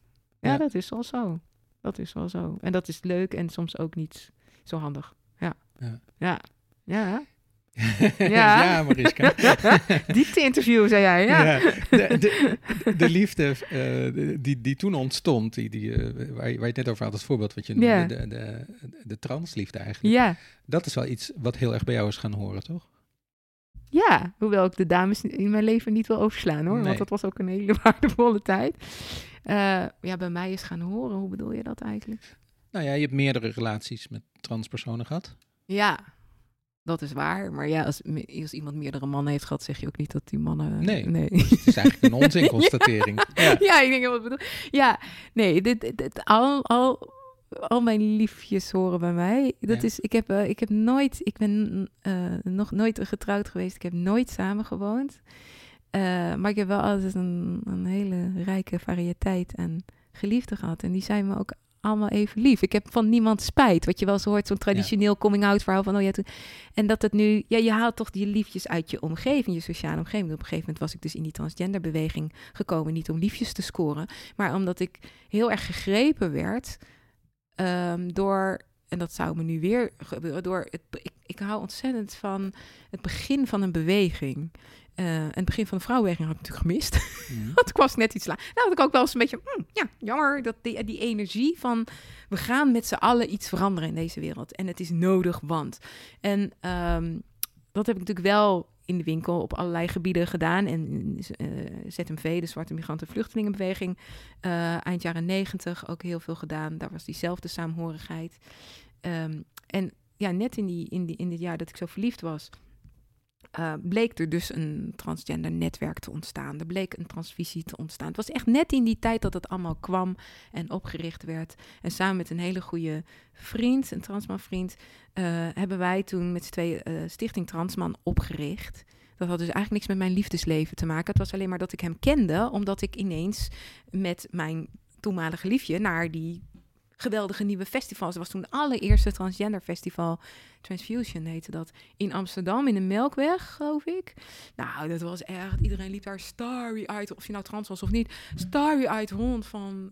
Ja, dat is wel zo. Dat is wel zo. En dat is leuk en soms ook niet zo handig. Ja. Ja. Ja. Ja. ja. ja, Mariska. Diepte-interview, zei jij. Ja. ja de, de, de, liefde uh, die, die toen ontstond, die, die, uh, waar, waar, je het net over had, het voorbeeld wat je noemde, ja. de, de, de transliefde eigenlijk. Ja. Dat is wel iets wat heel erg bij jou is gaan horen, toch? Ja, hoewel ik de dames in mijn leven niet wil overslaan hoor. Nee. Want dat was ook een hele waardevolle tijd. Uh, ja, bij mij is gaan horen. Hoe bedoel je dat eigenlijk? Nou ja, je hebt meerdere relaties met transpersonen gehad. Ja. Dat is waar. Maar ja, als, als iemand meerdere mannen heeft gehad, zeg je ook niet dat die mannen. Nee. nee. Het is eigenlijk een onzinconstatering. ja. ja. ik denk wat bedoel. Ja, nee, dit, dit, al, al, al mijn liefjes horen bij mij. Dat is, ik heb, uh, ik heb nooit, ik ben uh, nog nooit getrouwd geweest. Ik heb nooit samen gewoond. Uh, maar ik heb wel altijd een, een hele rijke variëteit en geliefden gehad. En die zijn me ook allemaal even lief. Ik heb van niemand spijt. Wat je wel eens hoort, zo'n traditioneel coming-out verhaal van... oh ja, toen... En dat het nu... Ja, je haalt toch die liefjes uit je omgeving, je sociale omgeving. Op een gegeven moment was ik dus in die transgenderbeweging gekomen... niet om liefjes te scoren, maar omdat ik heel erg gegrepen werd... Um, door... En dat zou me nu weer gebeuren door... Het, ik, ik hou ontzettend van het begin van een beweging. Uh, het begin van de vrouwenbeweging had ik natuurlijk gemist. Mm. Want ik was net iets laat. Nou, had ik ook wel eens een beetje, mm, ja, jammer dat die, die energie van we gaan met z'n allen iets veranderen in deze wereld. En het is nodig, want. En um, dat heb ik natuurlijk wel in de winkel op allerlei gebieden gedaan. En uh, eh, ZMV, de Zwarte Migranten Vluchtelingenbeweging, uh, eind jaren negentig ook heel veel gedaan. Daar was diezelfde saamhorigheid. Um, en ja, net in, die, in, die, in dit jaar dat ik zo verliefd was, uh, bleek er dus een transgender netwerk te ontstaan. Er bleek een transvisie te ontstaan. Het was echt net in die tijd dat het allemaal kwam en opgericht werd. En samen met een hele goede vriend, een transman vriend, uh, hebben wij toen met z'n tweeën uh, Stichting Transman opgericht. Dat had dus eigenlijk niks met mijn liefdesleven te maken. Het was alleen maar dat ik hem kende, omdat ik ineens met mijn toenmalige liefje naar die geweldige nieuwe festivals. Er was toen het allereerste transgender festival, Transfusion heette dat, in Amsterdam, in de Melkweg, geloof ik. Nou, dat was echt, iedereen liep daar starry-eyed, of je nou trans was of niet, starry-eyed rond van,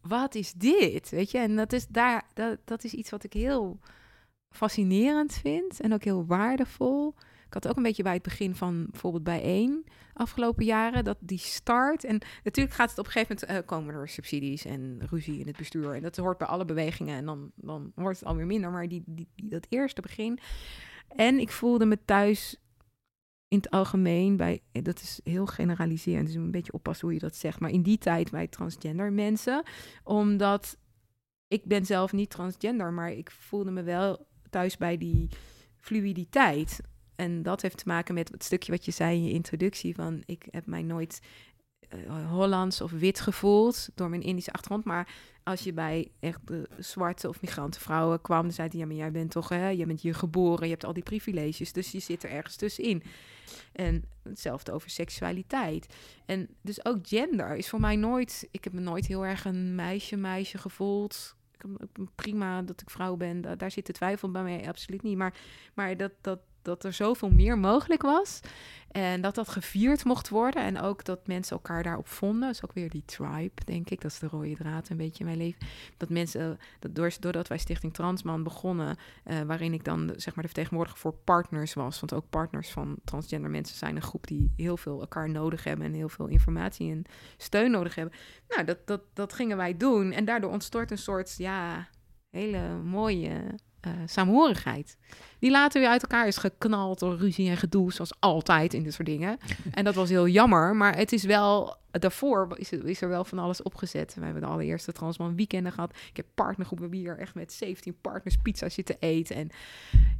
wat is dit? Weet je, en dat is, daar, dat, dat is iets wat ik heel fascinerend vind en ook heel waardevol. Ik had ook een beetje bij het begin van bijvoorbeeld bij één afgelopen jaren, dat die start. En natuurlijk gaat het op een gegeven moment uh, komen er subsidies en ruzie in het bestuur. En dat hoort bij alle bewegingen. En dan, dan wordt het alweer minder. Maar die, die, die, dat eerste begin. En ik voelde me thuis in het algemeen bij, eh, dat is heel generaliserend, dus een beetje oppassen hoe je dat zegt, maar in die tijd bij transgender mensen, omdat ik ben zelf niet transgender, maar ik voelde me wel thuis bij die fluiditeit. En dat heeft te maken met het stukje wat je zei in je introductie. Van ik heb mij nooit uh, Hollands of wit gevoeld door mijn Indische achtergrond. Maar als je bij echt de zwarte of migrantenvrouwen kwam, dan zei hij, ja, maar jij bent toch, hè, je bent hier geboren, je hebt al die privileges, dus je zit er ergens tussenin. En hetzelfde over seksualiteit. En dus ook gender is voor mij nooit, ik heb me nooit heel erg een meisje-meisje gevoeld. Prima dat ik vrouw ben, daar zit de twijfel bij mij absoluut niet. Maar, maar dat, dat, dat er zoveel meer mogelijk was. En dat dat gevierd mocht worden. En ook dat mensen elkaar daarop vonden. Dat is ook weer die tribe, denk ik. Dat is de rode draad een beetje in mijn leven. Dat mensen, dat doordat wij Stichting Transman begonnen, uh, waarin ik dan zeg maar de vertegenwoordiger voor partners was. Want ook partners van transgender mensen zijn een groep die heel veel elkaar nodig hebben en heel veel informatie en steun nodig hebben. Nou, dat, dat, dat gingen wij doen. En daardoor ontstort een soort, ja, hele mooie uh, saamhorigheid. Die later weer uit elkaar is geknald door ruzie en gedoe, zoals altijd in dit soort dingen. En dat was heel jammer, maar het is wel, daarvoor is, het, is er wel van alles opgezet. We hebben de allereerste Transman weekenden gehad. Ik heb partnergroepen hier echt met 17 partners pizza zitten eten. En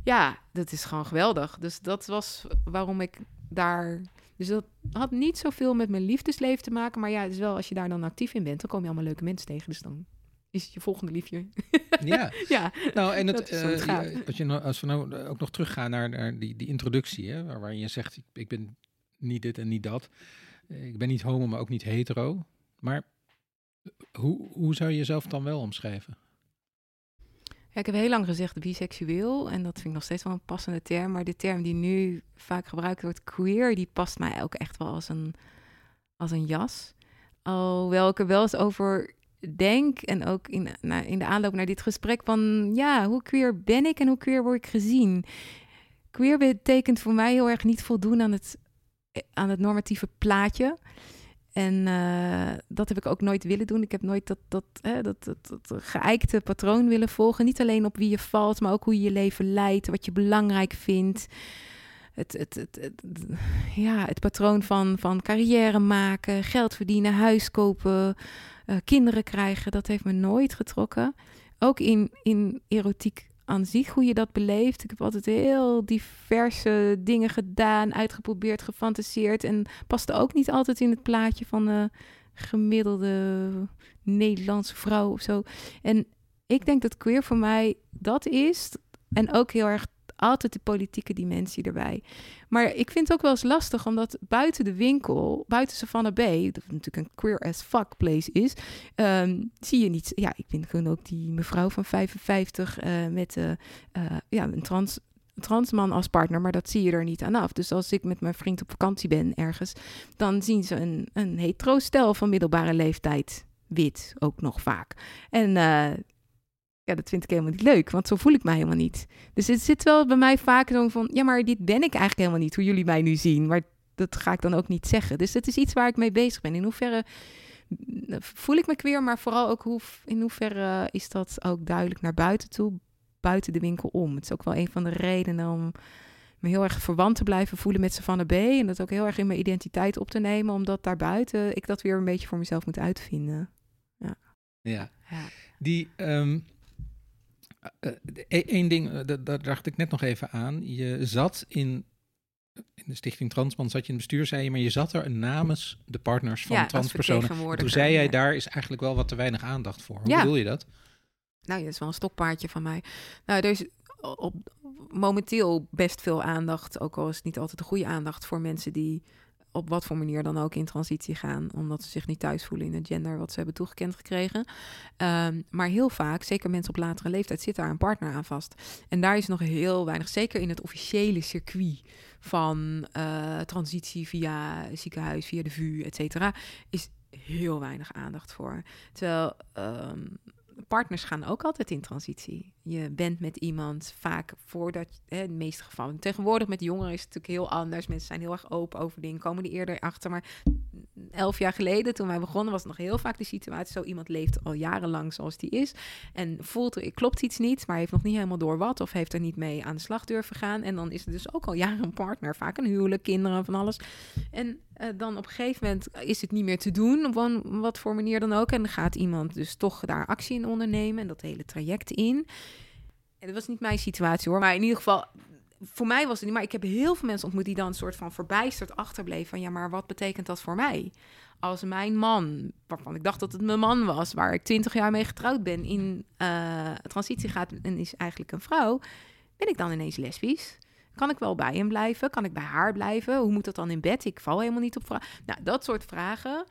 ja, dat is gewoon geweldig. Dus dat was waarom ik daar... Dus dat had niet zoveel met mijn liefdesleven te maken. Maar ja, het is wel als je daar dan actief in bent, dan kom je allemaal leuke mensen tegen. Dus dan is het je volgende liefje. ja. ja, nou en het, uh, als, je nou, als we nou ook nog teruggaan naar, naar die, die introductie, hè, waar, waarin je zegt, ik, ik ben niet dit en niet dat. Ik ben niet homo, maar ook niet hetero. Maar hoe, hoe zou je jezelf dan wel omschrijven? Ja, ik heb heel lang gezegd biseksueel en dat vind ik nog steeds wel een passende term. Maar de term die nu vaak gebruikt wordt, queer, die past mij ook echt wel als een, als een jas. Alhoewel ik er wel eens over denk, en ook in, in de aanloop naar dit gesprek, van ja, hoe queer ben ik en hoe queer word ik gezien? Queer betekent voor mij heel erg niet voldoen aan het, aan het normatieve plaatje. En uh, dat heb ik ook nooit willen doen. Ik heb nooit dat, dat, hè, dat, dat, dat, geëikte patroon willen volgen. Niet alleen op wie je valt, maar ook hoe je je leven leidt, wat je belangrijk vindt. Het, het, het, het, ja, het patroon van, van carrière maken, geld verdienen, huis kopen, uh, kinderen krijgen, dat heeft me nooit getrokken. Ook in, in erotiek aan zich hoe je dat beleeft. Ik heb altijd heel diverse dingen gedaan, uitgeprobeerd, gefantaseerd. En paste ook niet altijd in het plaatje van de gemiddelde Nederlandse vrouw of zo. En ik denk dat queer voor mij dat is. En ook heel erg altijd de politieke dimensie erbij. Maar ik vind het ook wel eens lastig, omdat buiten de winkel, buiten Savannah Bay, dat natuurlijk een queer as fuck place is, ehm, zie je niet. Ja, ik vind gewoon ook die mevrouw van 55 uh, eh, met uh, ja, een trans transman als partner, maar dat zie je er niet aan af. Dus als ik met mijn vriend op vakantie ben ergens, dan zien ze een, een hetero stel van middelbare leeftijd, wit ook nog vaak. En ja, dat vind ik helemaal niet leuk, want zo voel ik mij helemaal niet. Dus het zit wel bij mij vaak zo van, ja, maar dit ben ik eigenlijk helemaal niet, hoe jullie mij nu zien. Maar dat ga ik dan ook niet zeggen. Dus het is iets waar ik mee bezig ben. In hoeverre voel ik me queer, maar vooral ook hoe, in hoeverre is dat ook duidelijk naar buiten toe, buiten de winkel om. Het is ook wel een van de redenen om me heel erg verwant te blijven voelen met Savannah B. En dat ook heel erg in mijn identiteit op te nemen, omdat daarbuiten ik dat weer een beetje voor mezelf moet uitvinden. Ja. Ja. ja. Die, um, Eén ding, uh, daar dacht ik net nog even aan. Je zat in, in de Stichting Transman, zat je in het bestuur, zei je, maar je zat er namens de partners van transpersonen. Toen zei jij, daar is eigenlijk wel wat te weinig aandacht voor. Hoe ja. bedoel je dat? Nou, dat is wel een stokpaardje van mij. Nou, er is op, momenteel best veel aandacht, ook al is het niet altijd de goede aandacht voor mensen die op wat voor manier dan ook in transitie gaan, omdat ze zich niet thuis voelen in het gender wat ze hebben toegekend gekregen. Um, maar heel vaak, zeker mensen op latere leeftijd, zit daar een partner aan vast. En daar is nog heel weinig, zeker in het officiële circuit van uh, transitie via ziekenhuis, via de VU, et cetera, is heel weinig aandacht voor. Terwijl um, partners gaan ook altijd in transitie. Je bent met iemand vaak voordat, hè, in de meeste gevallen. Tegenwoordig met jongeren is het natuurlijk heel anders. Mensen zijn heel erg open over dingen, komen er eerder achter. Maar elf jaar geleden, toen wij begonnen, was het nog heel vaak de situatie zo iemand leeft al jarenlang zoals die is en voelt er klopt iets niet, maar heeft nog niet helemaal door wat of heeft er niet mee aan de slag durven gaan en dan is het dus ook al jaren een partner, vaak een huwelijk, kinderen, van alles. En uh, dan op een gegeven moment is het niet meer te doen, op wat voor manier dan ook en dan gaat iemand dus toch daar actie in ondernemen en dat hele traject in. Dat was niet mijn situatie hoor, maar in ieder geval voor mij was het niet, maar ik heb heel veel mensen ontmoet die dan een soort van verbijsterd achterbleven van ja, maar wat betekent dat voor mij? Als mijn man, waarvan ik dacht dat het mijn man was, waar ik twintig jaar mee getrouwd ben, in uh, transitie gaat en is eigenlijk een vrouw, ben ik dan ineens lesbisch? Kan ik wel bij hem blijven? Kan ik bij haar blijven? Hoe moet dat dan in bed? Ik val helemaal niet op vragen. Nou, dat soort vragen.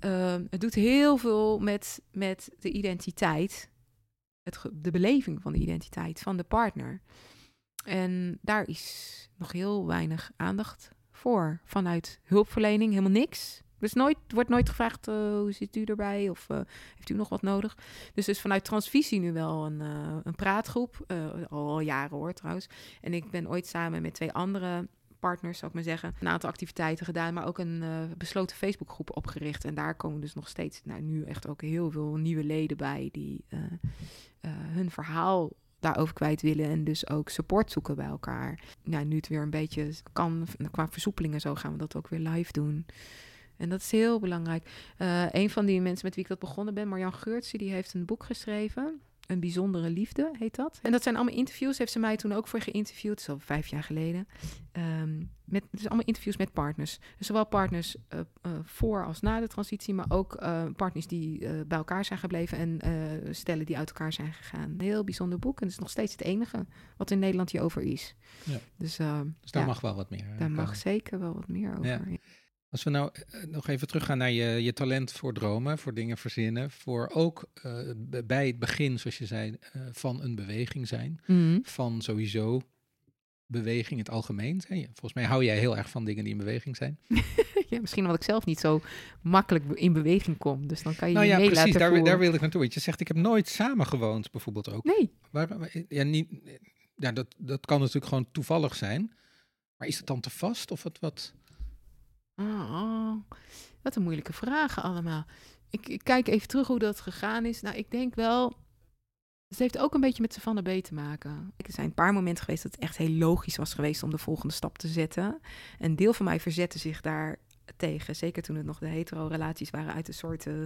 Uh, het doet heel veel met, met de identiteit, de beleving van de identiteit van de partner. En daar is nog heel weinig aandacht voor. Vanuit hulpverlening helemaal niks. Dus nooit, wordt nooit gevraagd, uh, hoe zit u erbij? Of uh, heeft u nog wat nodig? Dus dus vanuit Transvisie nu wel een, uh, een praatgroep. al jaren hoor trouwens. En ik ben ooit samen met twee andere partners, zou ik maar zeggen, een aantal activiteiten gedaan, maar ook een besloten Facebookgroep opgericht. En daar komen dus nog steeds, nou nu echt ook heel veel nieuwe leden bij die uh, hun verhaal daarover kwijt willen en dus ook support zoeken bij elkaar. Nou, nu het weer een beetje kan, qua versoepelingen zo gaan we dat ook weer live doen. En dat is heel belangrijk. Uh, een van die mensen met wie ik dat begonnen ben, Marjan Geurtse, die heeft een boek geschreven. Een bijzondere liefde heet dat. En dat zijn allemaal interviews. Heeft ze mij toen ook voor geïnterviewd. Zo vijf jaar geleden. Um, met, dus allemaal interviews met partners. Dus zowel partners uh, uh, voor als na de transitie. Maar ook uh, partners die bij elkaar zijn gebleven. En stellen die uit elkaar zijn gegaan. Een heel bijzonder boek. En het is nog steeds het enige wat in Nederland hierover is. Ja. Dus, dus daar ja, mag wel wat meer. Daar mag zeker wel wat meer over. Ja. Als we nou eh, nog even teruggaan naar je, je talent voor dromen, voor dingen verzinnen, voor ook uh, bij het begin, zoals je zei, uh, van een beweging zijn, mm. van sowieso beweging in het algemeen. Volgens mij hou jij heel erg van dingen die in beweging zijn. ja, misschien omdat ik zelf niet zo makkelijk in beweging kom. Dus dan kan je nou ja, precies, daar, daar wil ik naartoe. Want je zegt, ik heb nooit samen gewoond, bijvoorbeeld ook. Nee. Waar, ja, niet, ja dat, dat kan natuurlijk gewoon toevallig zijn. Maar is het dan te vast of het wat... Oh, wat een moeilijke vragen allemaal. Ik, ik, kijk even terug hoe dat gegaan is. Nou, ik denk wel. Het heeft ook een beetje met Savannah B te maken. Er zijn een paar momenten geweest dat het echt heel logisch was geweest om de volgende stap te zetten. Een deel van mij verzette zich daar tegen. Zeker toen het nog de hetero-relaties waren uit een soort. Uh,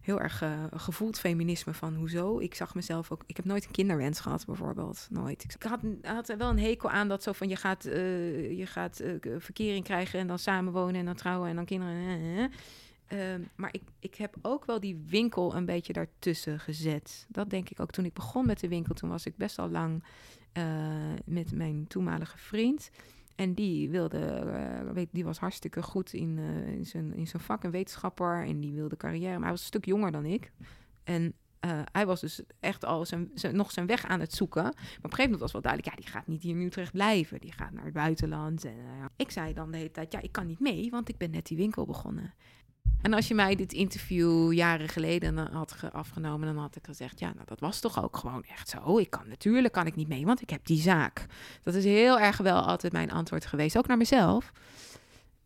heel erg uh, gevoeld feminisme van hoezo. Ik zag mezelf ook. Ik heb nooit een kinderwens gehad, bijvoorbeeld. Nooit. Ik had, had wel een hekel aan dat zo van je gaat, uh, je gaat uh, verkering krijgen en dan samenwonen en dan trouwen en dan kinderen. Ehm, maar ik, ik heb ook wel die winkel een beetje daartussen gezet. Dat denk ik ook toen ik begon met de winkel. Toen was ik best al lang met mijn toenmalige vriend. En die wilde, uh, die was hartstikke goed in, uh, in, zijn, in zijn vak, een wetenschapper. En die wilde carrière. Maar hij was een stuk jonger dan ik. En uh, hij was dus echt al zijn, zijn, nog zijn weg aan het zoeken. Maar op een gegeven moment was wel duidelijk, ja, die gaat niet hier in Utrecht blijven. Die gaat naar het buitenland. En, ik zei dan de hele tijd, ja, ik kan niet mee, want ik ben net die winkel begonnen. En als je mij dit interview jaren geleden had afgenomen, dan had ik gezegd: Ja, nou, dat was toch ook gewoon echt zo. Ik kan natuurlijk kan ik niet mee, want ik heb die zaak. Dat is heel erg wel altijd mijn antwoord geweest, ook naar mezelf.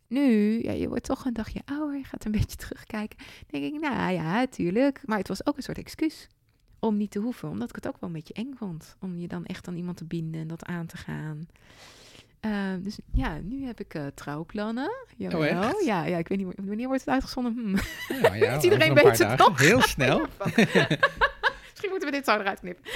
Nu, ja, je wordt toch een dagje ouder, je gaat een beetje terugkijken. denk ik, nou ja, tuurlijk. Maar het was ook een soort excuus om niet te hoeven, omdat ik het ook wel een beetje eng vond. Om je dan echt aan iemand te binden en dat aan te gaan. Uh, dus ja, nu heb ik uh, trouwplannen. Jawel. Oh, ja, ja, ik weet niet wanneer wordt het uitgezonden. Hm. Ja, ja, iedereen weet het toch? Heel snel. Misschien moeten we dit zo eruit knippen.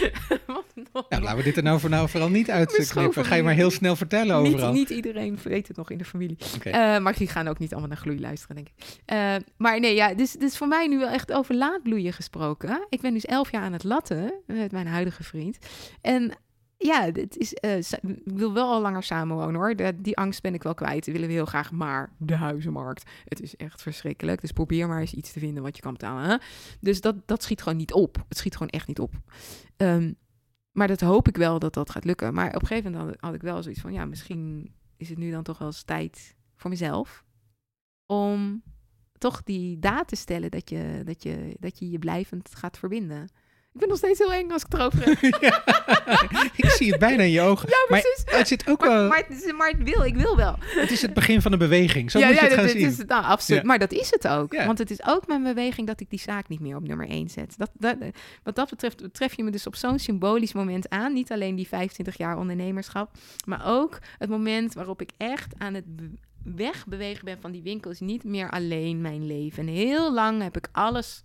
ja, laten we dit er nou, voor nou vooral niet uitknippen. Ga je maar heel snel vertellen overal. Niet, niet iedereen weet het nog in de familie. Okay. Uh, maar die gaan ook niet allemaal naar gloei luisteren, denk ik. Uh, maar nee, ja, dus, dus voor mij nu wel echt over laadbloeien gesproken. Ik ben dus elf jaar aan het latten met mijn huidige vriend. En ja, het is, uh, ik wil wel al langer samenwonen hoor. die angst ben ik wel kwijt. Die willen we heel graag. Maar de huizenmarkt, het is echt verschrikkelijk. Dus probeer maar eens iets te vinden wat je kan betalen. Dus dat, dat schiet gewoon niet op. Het schiet gewoon echt niet op. Um, maar dat hoop ik wel dat dat gaat lukken. Maar op een gegeven moment had, had ik wel zoiets van... ja, misschien is het nu dan toch wel eens tijd voor mezelf... om toch die daad te stellen dat je, dat je, dat je je blijvend gaat verbinden... Ik ben nog steeds heel eng als ik erover heb. ik zie het bijna in je ogen. Ja, precies. Maar het zit ook maar, wel... Maar, maar, wil, ik wil wel. Het is het begin van een beweging. Zo ja, moet je het gaan zien. Is, nou, absoluut. Maar dat is het ook. Want het is ook mijn beweging dat ik die zaak niet meer op nummer 1 zet. Dat, dat, wat dat betreft tref je me dus op zo'n symbolisch moment aan. Niet alleen die 25 jaar ondernemerschap. Maar ook het moment waarop ik echt aan het wegbewegen ben van die winkels. Niet meer alleen mijn leven. En heel lang heb ik alles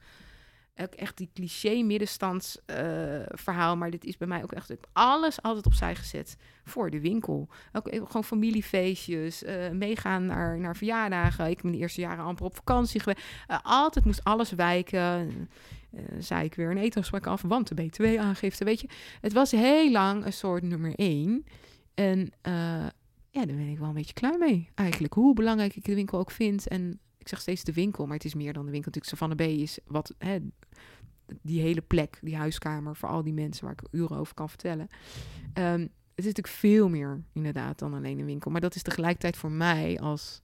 ook echt die cliché middenstands uh, verhaal. Maar dit is bij mij ook echt alles altijd opzij gezet voor de winkel. Ook gewoon familiefeestjes, uh, meegaan naar, naar verjaardagen. Ik ben de eerste jaren amper op vakantie geweest. Altijd moest alles wijken. zei ik weer een etengesprek af, want de BTW-aangifte, weet je. Het was heel lang een soort nummer één. En ja, daar ben ik wel een beetje klaar mee eigenlijk. Hoe belangrijk ik de winkel ook vind en ik zeg steeds de winkel, maar het is meer dan de winkel. Natuurlijk, Savannah B is wat, hè, die hele plek, die huiskamer voor al die mensen waar ik uren over kan vertellen. Um, het is natuurlijk veel meer inderdaad dan alleen een winkel. Maar dat is tegelijkertijd voor mij als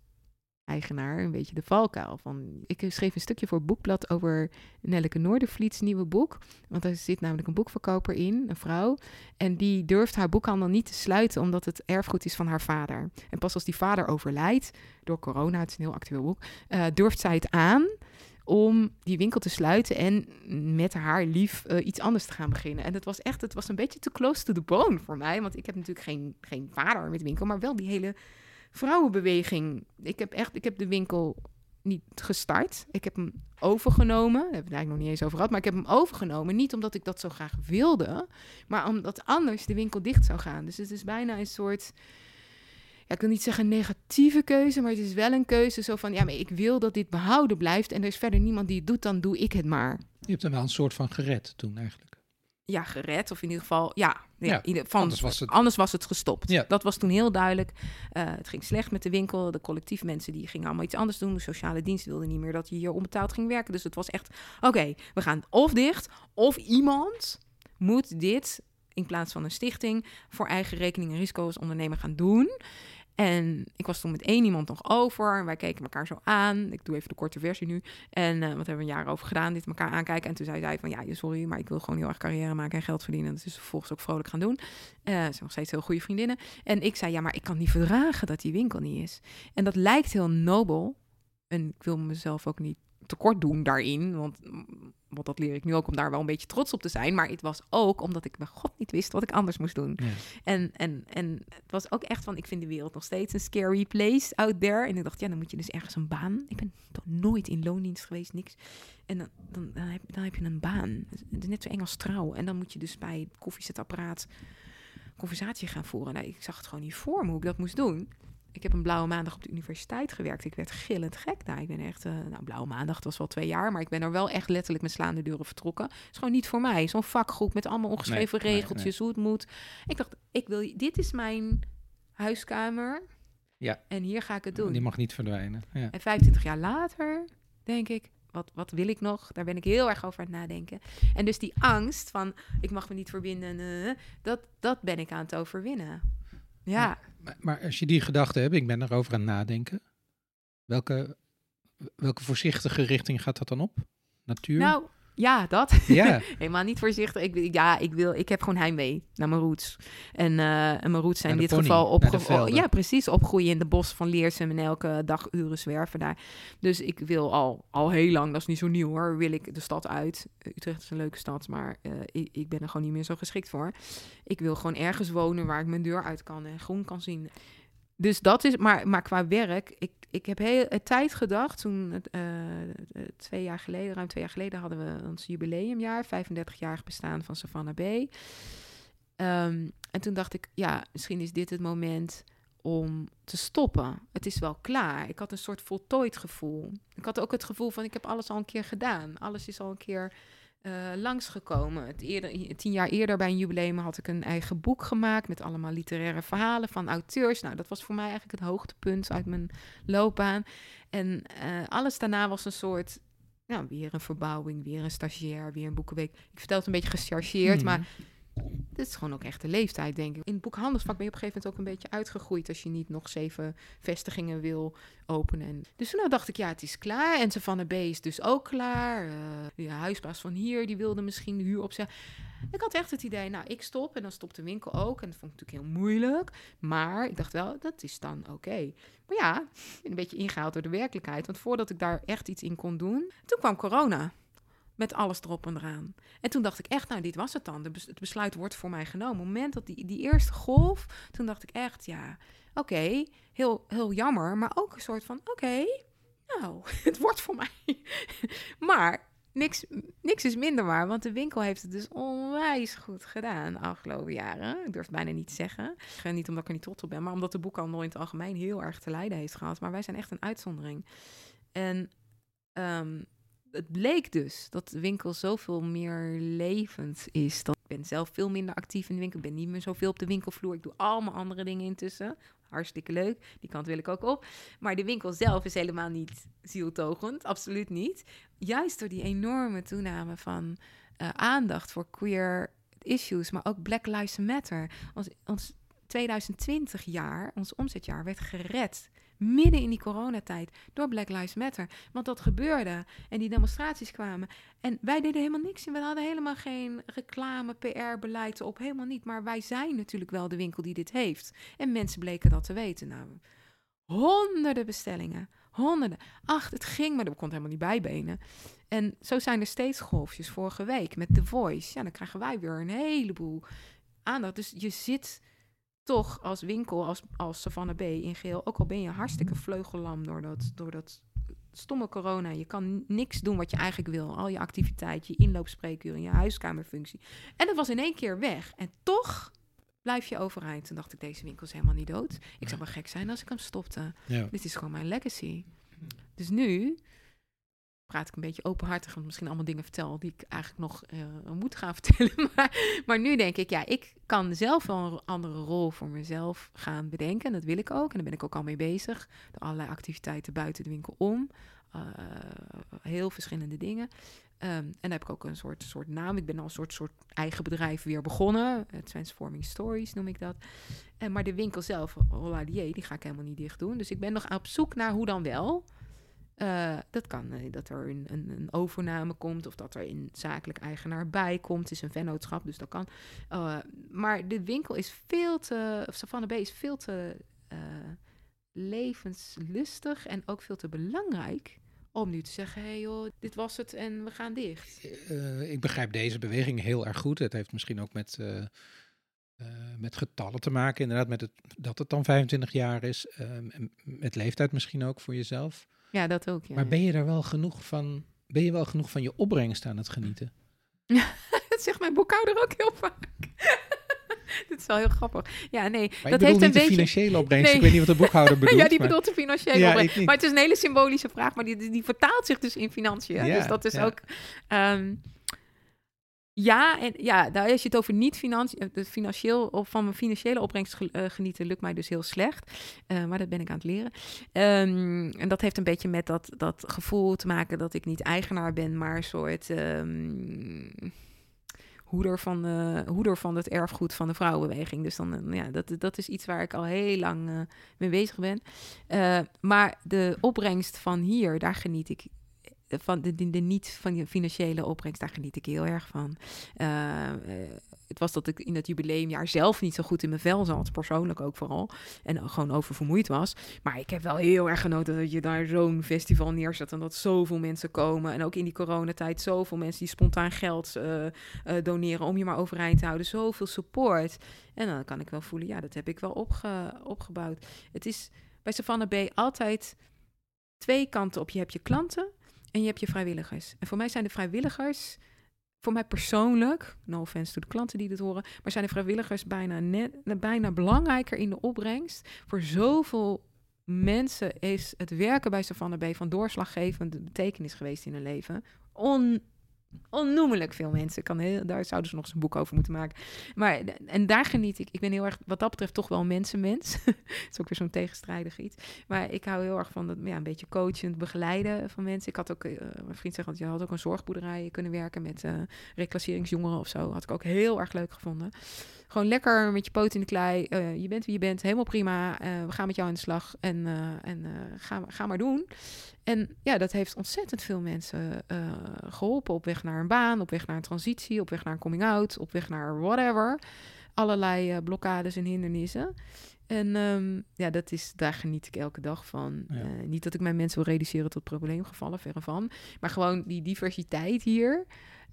eigenaar een beetje de valkuil. Van, ik schreef een stukje voor Boekblad over Nelleke Noordervliets nieuwe boek. Want er zit namelijk een boekverkoper in, een vrouw. En die durft haar boekhandel niet te sluiten omdat het erfgoed is van haar vader. En pas als die vader overlijdt, door corona, het is een heel actueel boek, uh, durft zij het aan om die winkel te sluiten en met haar lief uh, iets anders te gaan beginnen. En het was echt, het was een beetje te close to the bone voor mij. Want ik heb natuurlijk geen, geen vader met winkel, maar wel die hele vrouwenbeweging. Ik heb echt, ik heb de winkel niet gestart. Ik heb hem overgenomen. Daar we het eigenlijk nog niet eens over gehad. Maar ik heb hem overgenomen. Niet omdat ik dat zo graag wilde. Maar omdat anders de winkel dicht zou gaan. Dus het is bijna een soort. Ja, ik wil niet zeggen negatieve keuze. Maar het is wel een keuze zo van. Ja, maar ik wil dat dit behouden blijft. En er is verder niemand die het doet. Dan doe ik het maar. Je hebt hem wel een soort van gered toen eigenlijk ja, gered. Of in ieder geval, ja. ja, van, anders, was het... anders was het gestopt. Ja. Dat was toen heel duidelijk. Uh, het ging slecht met de winkel. De collectief mensen die gingen allemaal iets anders doen. De sociale dienst wilde niet meer dat je hier onbetaald ging werken. Dus het was echt, oké, we gaan of dicht... of iemand moet dit in plaats van een stichting... voor eigen rekening en risico's ondernemer gaan doen... En ik was toen met één iemand nog over. En wij keken elkaar zo aan. Ik doe even de korte versie nu. En uh, wat hebben we een jaar over gedaan? Dit elkaar aankijken. En toen zei zij van ja, sorry, maar ik wil gewoon heel erg carrière maken en geld verdienen. Dat is vervolgens ook vrolijk gaan doen. Uh, ze zijn nog steeds heel goede vriendinnen. En ik zei ja, maar ik kan niet verdragen dat die winkel niet is. En dat lijkt heel nobel. En ik wil mezelf ook niet tekort doen daarin. Want want dat leer ik nu ook om daar wel een beetje trots op te zijn. Maar het was ook omdat ik bij god niet wist wat ik anders moest doen. En, en, en het was ook echt van, ik vind de wereld nog steeds een scary place out there. En ik dacht, ja, dan moet je dus ergens een baan. Ik ben toch nooit in loondienst geweest, niks. En dan, dan, dan, heb, dan heb je een baan. Het is net zo eng als trouw. En dan moet je dus bij het koffiezetapparaat conversatie gaan voeren. Nou, ik zag het gewoon niet voor me hoe ik dat moest doen. Ik heb een blauwe maandag op de universiteit gewerkt. Ik werd gillend gek daar. Ik ben echt, eh, nou, blauwe maandag, dat was wel twee jaar, maar ik ben er wel echt letterlijk met slaande deuren vertrokken. Het is gewoon niet voor mij. Zo'n vakgroep met allemaal ongeschreven Nee, nee, regeltjes, hoe het moet. Ik dacht, ik wil, dit is mijn huiskamer. Ja. En hier ga ik het doen. Die mag niet verdwijnen. Ja. En 25 jaar later denk ik, wat, wat wil ik nog? Daar ben ik heel erg over aan het nadenken. En dus die angst van, ik mag me niet verbinden, eh, dat, dat ben ik aan het overwinnen. Ja, Maar, maar als je die gedachte hebt, ik ben erover aan het nadenken. Welke, welke voorzichtige richting gaat dat dan op? Natuur? nou, ja, dat. ja, Helemaal niet voorzichtig. Ik, ja, ik, wil, ik heb gewoon heimwee naar mijn roots. En, eh, en mijn roots zijn in dit pony, geval velden. Ja, precies. Opgroeien in de bos van Leersum en elke dag uren zwerven daar. Dus ik wil al, al heel lang, dat is niet zo nieuw hoor, wil ik de stad uit. Utrecht is een leuke stad, maar eh, ik, ik ben er gewoon niet meer zo geschikt voor. Ik wil gewoon ergens wonen waar ik mijn deur uit kan en groen kan zien. Dus dat is, maar, maar qua werk, ik, ik heb heel tijd gedacht, toen, eh, twee jaar geleden, ruim twee jaar geleden, hadden we ons jubileumjaar, 35-jarig bestaan van Savannah Bay. Ehm, en toen dacht ik, ja, misschien is dit het moment om te stoppen. Het is wel klaar. Ik had een soort voltooid gevoel. Ik had ook het gevoel van, ik heb alles al een keer gedaan. Alles is al een keer eh, langsgekomen. Het eerder, tien jaar eerder bij een jubileum had ik een eigen boek gemaakt met allemaal literaire verhalen van auteurs. Nou, dat was voor mij eigenlijk het hoogtepunt uit mijn loopbaan. En eh, alles daarna was een soort, nou, weer een verbouwing, weer een stagiair, weer een boekenweek. Ik vertel het een beetje gechargeerd, Hmm. maar dit is gewoon ook echt de leeftijd, denk ik. In het boekhandelsvak ben je op een gegeven moment ook een beetje uitgegroeid als je niet nog zeven vestigingen wil openen. En dus toen dacht ik, ja, het is klaar. En Savannah B is dus ook klaar. De huisbaas van hier, die wilde misschien de huur opzeggen. Ik had echt het idee, nou, ik stop en dan stopt de winkel ook. En dat vond ik natuurlijk heel moeilijk. Maar ik dacht wel, dat is dan oké. Maar ja, een beetje ingehaald door de werkelijkheid. Want voordat ik daar echt iets in kon doen, toen kwam corona. Met alles erop en eraan. En toen dacht ik echt, nou, dit was het dan. Het besluit wordt voor mij genomen. Op het moment dat die, die eerste golf, toen dacht ik echt, ja, oké, heel, heel jammer. Maar ook een soort van, oké, nou, het wordt voor mij. maar niks, niks is minder waar, want de winkel heeft het dus onwijs goed gedaan afgelopen jaren. Ik durf het bijna niet te zeggen. Eh, Niet omdat ik er niet trots op ben, maar omdat de boekhandel in het algemeen heel erg te lijden heeft gehad. Maar wij zijn echt een uitzondering. En ehm, het bleek dus dat de winkel zoveel meer levend is. Dat ik ben zelf veel minder actief in de winkel. Ik ben niet meer zoveel op de winkelvloer. Ik doe allemaal andere dingen intussen. Hartstikke leuk. Die kant wil ik ook op. Maar de winkel zelf is helemaal niet zieltogend. Absoluut niet. Juist door die enorme toename van eh, aandacht voor queer issues, maar ook Black Lives Matter. Ons, ons 2020 jaar, ons omzetjaar, werd gered midden in die coronatijd door Black Lives Matter. Want dat gebeurde en die demonstraties kwamen. En wij deden helemaal niks. En we hadden helemaal geen reclame, PR-beleid op. Helemaal niet. Maar wij zijn natuurlijk wel de winkel die dit heeft. En mensen bleken dat te weten. Nou, honderden bestellingen. Honderden. Ach, het ging, maar er kon helemaal niet bijbenen. En zo zijn er steeds golfjes. Vorige week met The Voice. Ja, dan krijgen wij weer een heleboel aandacht. Dus je zit toch als winkel, als, als Savannah B in geel, ook al ben je hartstikke vleugellam door dat, door dat stomme corona. Je kan niks doen wat je eigenlijk wil. Al je activiteit, je inloopspreekuur en je huiskamerfunctie. En dat was in één keer weg. En toch blijf je overeind. Toen dacht ik, deze winkel is helemaal niet dood. Ik zou wel gek zijn als ik hem stopte. Ja. Dit is gewoon mijn legacy. Dus nu praat ik een beetje openhartig, want misschien allemaal dingen vertel die ik eigenlijk nog eh, moet gaan vertellen. Maar, maar nu denk ik, ja, ik kan zelf wel een andere rol voor mezelf gaan bedenken. En dat wil ik ook. En daar ben ik ook al mee bezig. Door allerlei activiteiten buiten de winkel om. Uh, heel verschillende dingen. Um, en daar heb ik ook een soort, soort naam. Ik ben al een soort, soort eigen bedrijf weer begonnen. Uh, Transforming Stories noem ik dat. Uh, maar de winkel zelf, Holladier, die ga ik helemaal niet dicht doen. Dus ik ben nog op zoek naar hoe dan wel. Uh, dat kan uh, dat er een, een, een, overname komt of dat er een zakelijk eigenaar bij komt. Het is een vennootschap, dus dat kan. Uh, maar de winkel is veel te, of Savannah B is veel te levenslustig en ook veel te belangrijk om nu te zeggen, hé hey joh, dit was het en we gaan dicht. Ik begrijp deze beweging heel erg goed. Het heeft misschien ook met, met getallen te maken, inderdaad, met het, dat het dan 25 jaar is. met leeftijd misschien ook voor jezelf. Ja, dat ook. Ja, maar ben je er wel genoeg van, ben je wel genoeg van je opbrengst aan het genieten? dat zegt mijn boekhouder ook heel vaak. Dit is wel heel grappig. Ja, nee. Maar dat heeft een beetje. financiële opbrengst. Nee. Ik weet niet wat de boekhouder bedoelt. ja, die bedoelt de financiële ja, opbrengst. Maar het is een hele symbolische vraag, maar die, die vertaalt zich dus in financiën. Ja, dus dat is ja. ook. Um, ja, en ja, daar als je het over niet financieel, financieel of van mijn financiële opbrengst genieten, lukt mij dus heel slecht. Uh, maar dat ben ik aan het leren. Um, en dat heeft een beetje met dat, dat gevoel te maken dat ik niet eigenaar ben, maar een soort. Um, hoeder van, de, hoeder van het erfgoed van de vrouwenbeweging. Dus dan, ja, dat, dat is iets waar ik al heel lang mee bezig ben. Maar de opbrengst van hier, daar geniet ik van de, de, de niet van je financiële opbrengst, daar geniet ik heel erg van. Uh, het was dat ik in het jubileumjaar zelf niet zo goed in mijn vel zat, persoonlijk ook vooral. En gewoon oververmoeid was. Maar ik heb wel heel erg genoten dat je daar zo'n festival neerzet en dat zoveel mensen komen. En ook in die coronatijd zoveel mensen die spontaan geld uh, doneren om je maar overeind te houden. Zoveel support. En dan kan ik wel voelen, ja, dat heb ik wel opge opgebouwd. Het is bij Savannah B altijd twee kanten op. Je hebt je klanten en je hebt je vrijwilligers. En voor mij zijn de vrijwilligers, voor mij persoonlijk, no offense to de klanten die dit horen, maar zijn de vrijwilligers bijna, net, bijna belangrijker in de opbrengst. Voor zoveel mensen is het werken bij Savannah B van doorslaggevende betekenis geweest in hun leven. On onnoemelijk veel mensen. Kan heel, daar zouden ze nog eens een boek over moeten maken. Maar, en daar geniet ik. Ik ben heel erg, wat dat betreft, toch wel mensenmens. dat is ook weer zo'n tegenstrijdig iets. Maar ik hou heel erg van dat, ja, een beetje coachend begeleiden van mensen. Ik had ook, uh, mijn vriend zegt, je had ook een zorgboerderij kunnen werken met uh, reclasseringsjongeren of zo. Had ik ook heel erg leuk gevonden. Gewoon lekker met je poot in de klei. Uh, je bent wie je bent, helemaal prima. Uh, we gaan met jou aan de slag en, uh, en ga, ga maar doen. En ja, dat heeft ontzettend veel mensen geholpen op weg naar een baan, op weg naar een transitie, op weg naar een coming-out, op weg naar whatever. Allerlei blokkades en hindernissen. En um, ja, dat is, daar geniet ik elke dag van. Ja. niet dat ik mijn mensen wil reduceren tot probleemgevallen, verre van. Maar gewoon die diversiteit hier.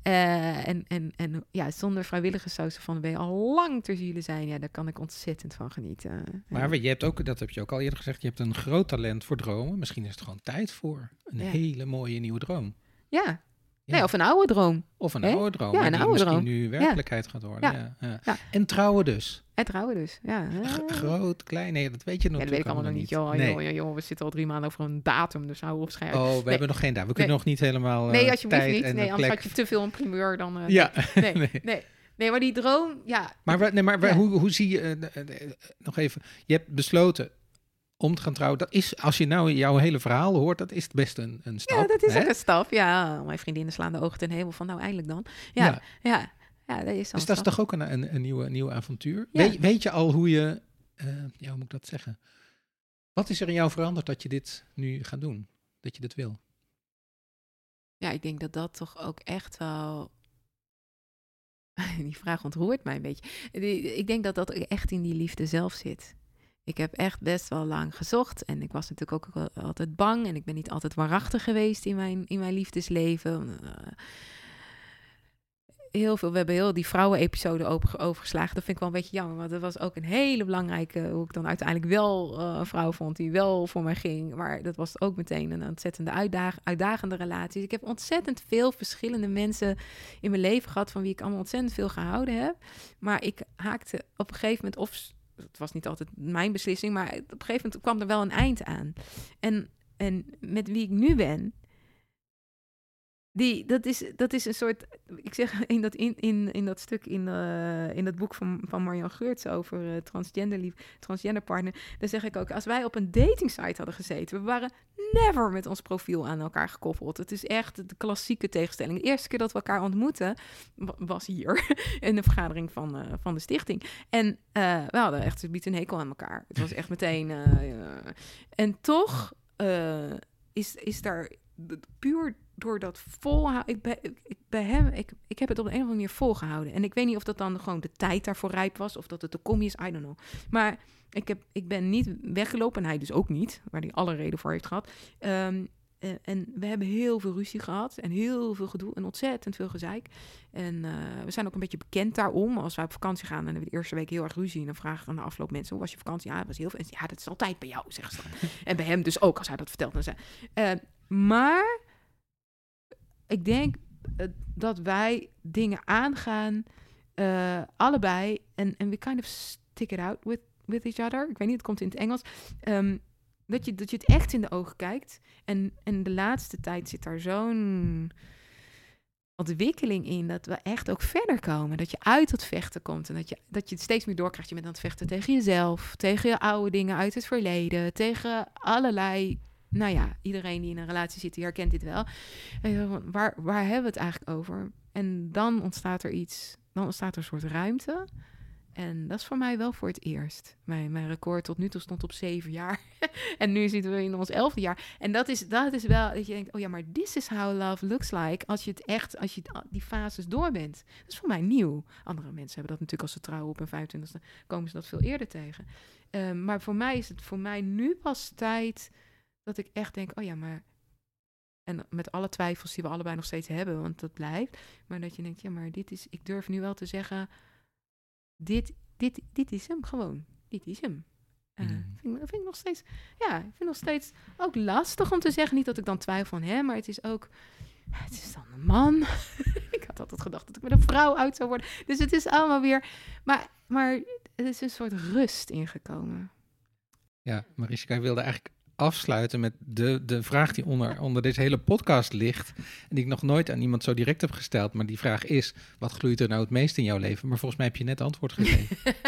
Uh, en, en, en ja, zonder vrijwilligers zou ze van de al lang ter ziele zijn. Ja, daar kan ik ontzettend van genieten. Maar je hebt ook, dat heb je ook al eerder gezegd, je hebt een groot talent voor dromen. Misschien is het gewoon tijd voor een hele mooie nieuwe droom. Ja, Nee, of een oude droom. Of een oude droom. Ja, een oude misschien droom. nu werkelijkheid gaat worden. Ja. Ja. En trouwen dus. En trouwen dus, ja. groot, klein, nee, dat weet je nog. Ja, dat weet ik allemaal nog niet. Joh, nee. joh, we zitten al drie maanden over een datum, dus hou op schrijven. Oh, we hebben nog geen datum. We kunnen nog niet helemaal Nee, alsjeblieft niet. Nee, anders had je te veel een primeur dan... Uh, ja. Nee, nee. nee. Maar die droom, ja. Maar, nee, maar hoe, hoe zie je, uh, nog even, je hebt besloten, om te gaan trouwen. Dat is, als je nou jouw hele verhaal hoort, dat is best een, een stap. Ja, dat is hè? een stap. Ja, mijn vriendinnen slaan de ogen ten hemel van nou eindelijk dan. Ja, ja. ja, dat is Dus dat is toch ook een, een, een nieuwe, nieuwe avontuur? Weet, weet, je al hoe je, uh, ja, hoe moet ik dat zeggen? Wat is er in jou veranderd dat je dit nu gaat doen? Dat je dit wil? Ja, ik denk dat dat toch ook echt wel die vraag ontroert mij een beetje. Ik denk dat dat echt in die liefde zelf zit. Ik heb echt best wel lang gezocht en ik was natuurlijk ook altijd bang en ik ben niet altijd waarachtig geweest in mijn, in mijn liefdesleven. Uh, heel veel, we hebben heel die vrouwen-episode overgeslagen. Dat vind ik wel een beetje jammer, want dat was ook een hele belangrijke, hoe ik dan uiteindelijk wel uh, een vrouw vond die wel voor mij ging. Maar dat was ook meteen een ontzettende uitdag, uitdagende relatie. Dus ik heb ontzettend veel verschillende mensen in mijn leven gehad, van wie ik allemaal ontzettend veel gehouden heb. Maar ik haakte op een gegeven moment of het was niet altijd mijn beslissing, maar op een gegeven moment kwam er wel een eind aan. En, en met wie ik nu ben, die, dat, is, dat is een soort, ik zeg in dat, in, in, in dat stuk in, uh, in dat boek van, van Marian Geurts over uh, transgender, partner, dan zeg ik ook, als wij op een dating site hadden gezeten, we waren never met ons profiel aan elkaar gekoppeld. Het is echt de klassieke tegenstelling. De eerste keer dat we elkaar ontmoeten, was hier in de vergadering van, uh, van de stichting. En we hadden echt een hekel aan elkaar. Het was echt meteen, en toch is, is daar puur door dat volhouden. Ik, ben, ik, bij hem, ik, ik heb het op een of andere manier volgehouden. En ik weet niet of dat dan gewoon de tijd daarvoor rijp was. Of dat het de combi is, I don't know. Maar ik, heb, ik ben niet weggelopen. En hij dus ook niet. Waar hij alle reden voor heeft gehad. Um, eh, en we hebben heel veel ruzie gehad en heel veel gedoe en ontzettend veel gezeik. En eh, we zijn ook een beetje bekend daarom. Als wij op vakantie gaan, hebben we de eerste week heel erg ruzie. En dan vragen aan de afloop mensen, hoe was je vakantie? Ja, dat was heel veel. En ja, dat is altijd bij jou, zeggen ze en bij hem dus ook, als hij dat vertelt. Dan zei, uh, maar ik denk dat wij dingen aangaan, allebei. En we kind of stick it out with, with each other. Ik weet niet, het komt in het Engels. Um, dat je, dat je het echt in de ogen kijkt. En, en de laatste tijd zit daar zo'n ontwikkeling in dat we echt ook verder komen. Dat je uit het vechten komt en dat je, dat je het steeds meer doorkrijgt. Je bent aan het vechten tegen jezelf, tegen je oude dingen uit het verleden, tegen allerlei. Nou ja, iedereen die in een relatie zit, die herkent dit wel. Waar, waar hebben we het eigenlijk over? En dan ontstaat er iets, dan ontstaat er een soort ruimte. En dat is voor mij wel voor het eerst. Mijn, mijn record tot nu toe stond op zeven jaar. en nu zitten we in ons elfde jaar. En dat is, dat is wel dat je denkt, oh ja, maar this is how love looks like. Als je het echt, als je die fases door bent. Dat is voor mij nieuw. Andere mensen hebben dat natuurlijk als ze trouwen op een 25e, komen ze dat veel eerder tegen. Um, maar voor mij is het voor mij nu pas tijd dat ik echt denk, oh ja, maar en met alle twijfels die we allebei nog steeds hebben, want dat blijft. Maar dat je denkt, ja, maar dit is, ik durf nu wel te zeggen, dit, dit, dit is hem gewoon. Dit is hem. Uh, vind, vind, ik nog steeds, ja, ik vind nog steeds ook lastig om te zeggen. Niet dat ik dan twijfel van hem, maar het is ook, het is dan een man. ik had altijd gedacht dat ik met een vrouw uit zou worden. Dus het is allemaal weer, maar, maar het is een soort rust ingekomen. Ja, Mariska wilde eigenlijk afsluiten met de, de vraag die onder, onder deze hele podcast ligt. En die ik nog nooit aan iemand zo direct heb gesteld. Maar die vraag is: wat gloeit er nou het meest in jouw leven? Maar volgens mij heb je net antwoord gegeven. ja,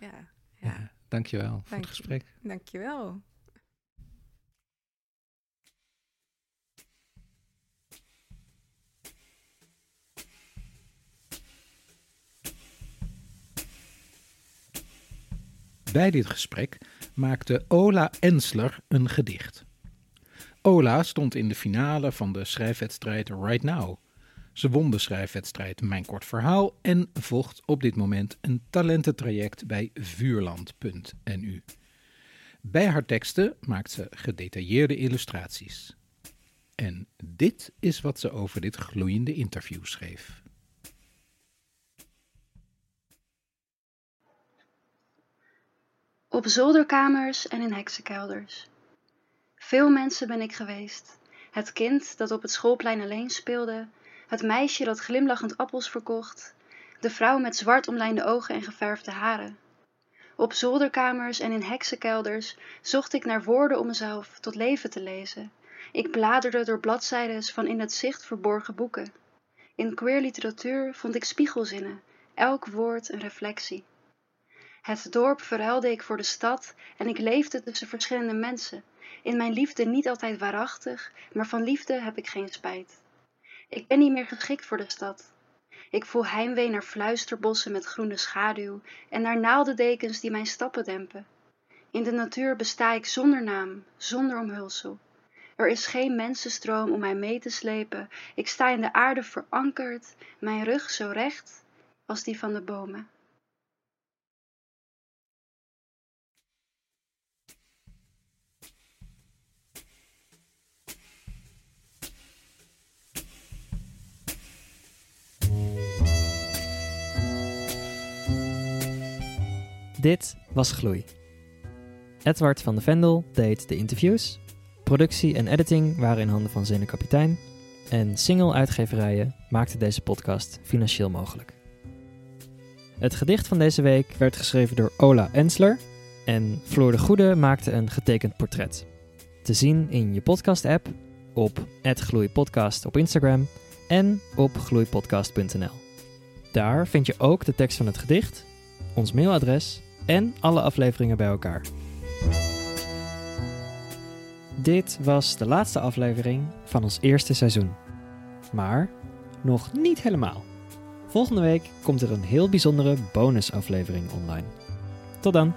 ja. ja, dankjewel Dank voor het gesprek. Dankjewel. Bij dit gesprek maakte Ola Ensler een gedicht. Ola stond in de finale van de schrijfwedstrijd Right Now. Ze won de schrijfwedstrijd Mijn Kort Verhaal en volgt op dit moment een talententraject bij vuurland.nu. Bij haar teksten maakt ze gedetailleerde illustraties. En dit is wat ze over dit gloeiende interview schreef. Op zolderkamers en in heksenkelders. Veel mensen ben ik geweest. Het kind dat op het schoolplein alleen speelde, het meisje dat glimlachend appels verkocht, de vrouw met zwart omlijnde ogen en geverfde haren. Op zolderkamers en in heksenkelders zocht ik naar woorden om mezelf tot leven te lezen. Ik bladerde door bladzijden van in het zicht verborgen boeken. In queer literatuur vond ik spiegelzinnen, elk woord een reflectie. Het dorp verhuilde ik voor de stad en ik leefde tussen verschillende mensen. In mijn liefde niet altijd waarachtig, maar van liefde heb ik geen spijt. Ik ben niet meer geschikt voor de stad. Ik voel heimwee naar fluisterbossen met groene schaduw en naar naaldendekens die mijn stappen dempen. In de natuur besta ik zonder naam, zonder omhulsel. Er is geen mensenstroom om mij mee te slepen. Ik sta in de aarde verankerd, mijn rug zo recht als die van de bomen. Dit was Gloei. Edward van de Vendel deed de interviews. Productie en editing waren in handen van Zene Kapitein. En single-uitgeverijen maakten deze podcast financieel mogelijk. Het gedicht van deze week werd geschreven door Ola Ensler. En Floor de Goede maakte een getekend portret. Te zien in je podcast-app, op @gloeipodcast op Instagram en op gloeipodcast.nl. Daar vind je ook de tekst van het gedicht, ons mailadres en alle afleveringen bij elkaar. Dit was de laatste aflevering van ons eerste seizoen. Maar nog niet helemaal. Volgende week komt er een heel bijzondere bonusaflevering online. Tot dan!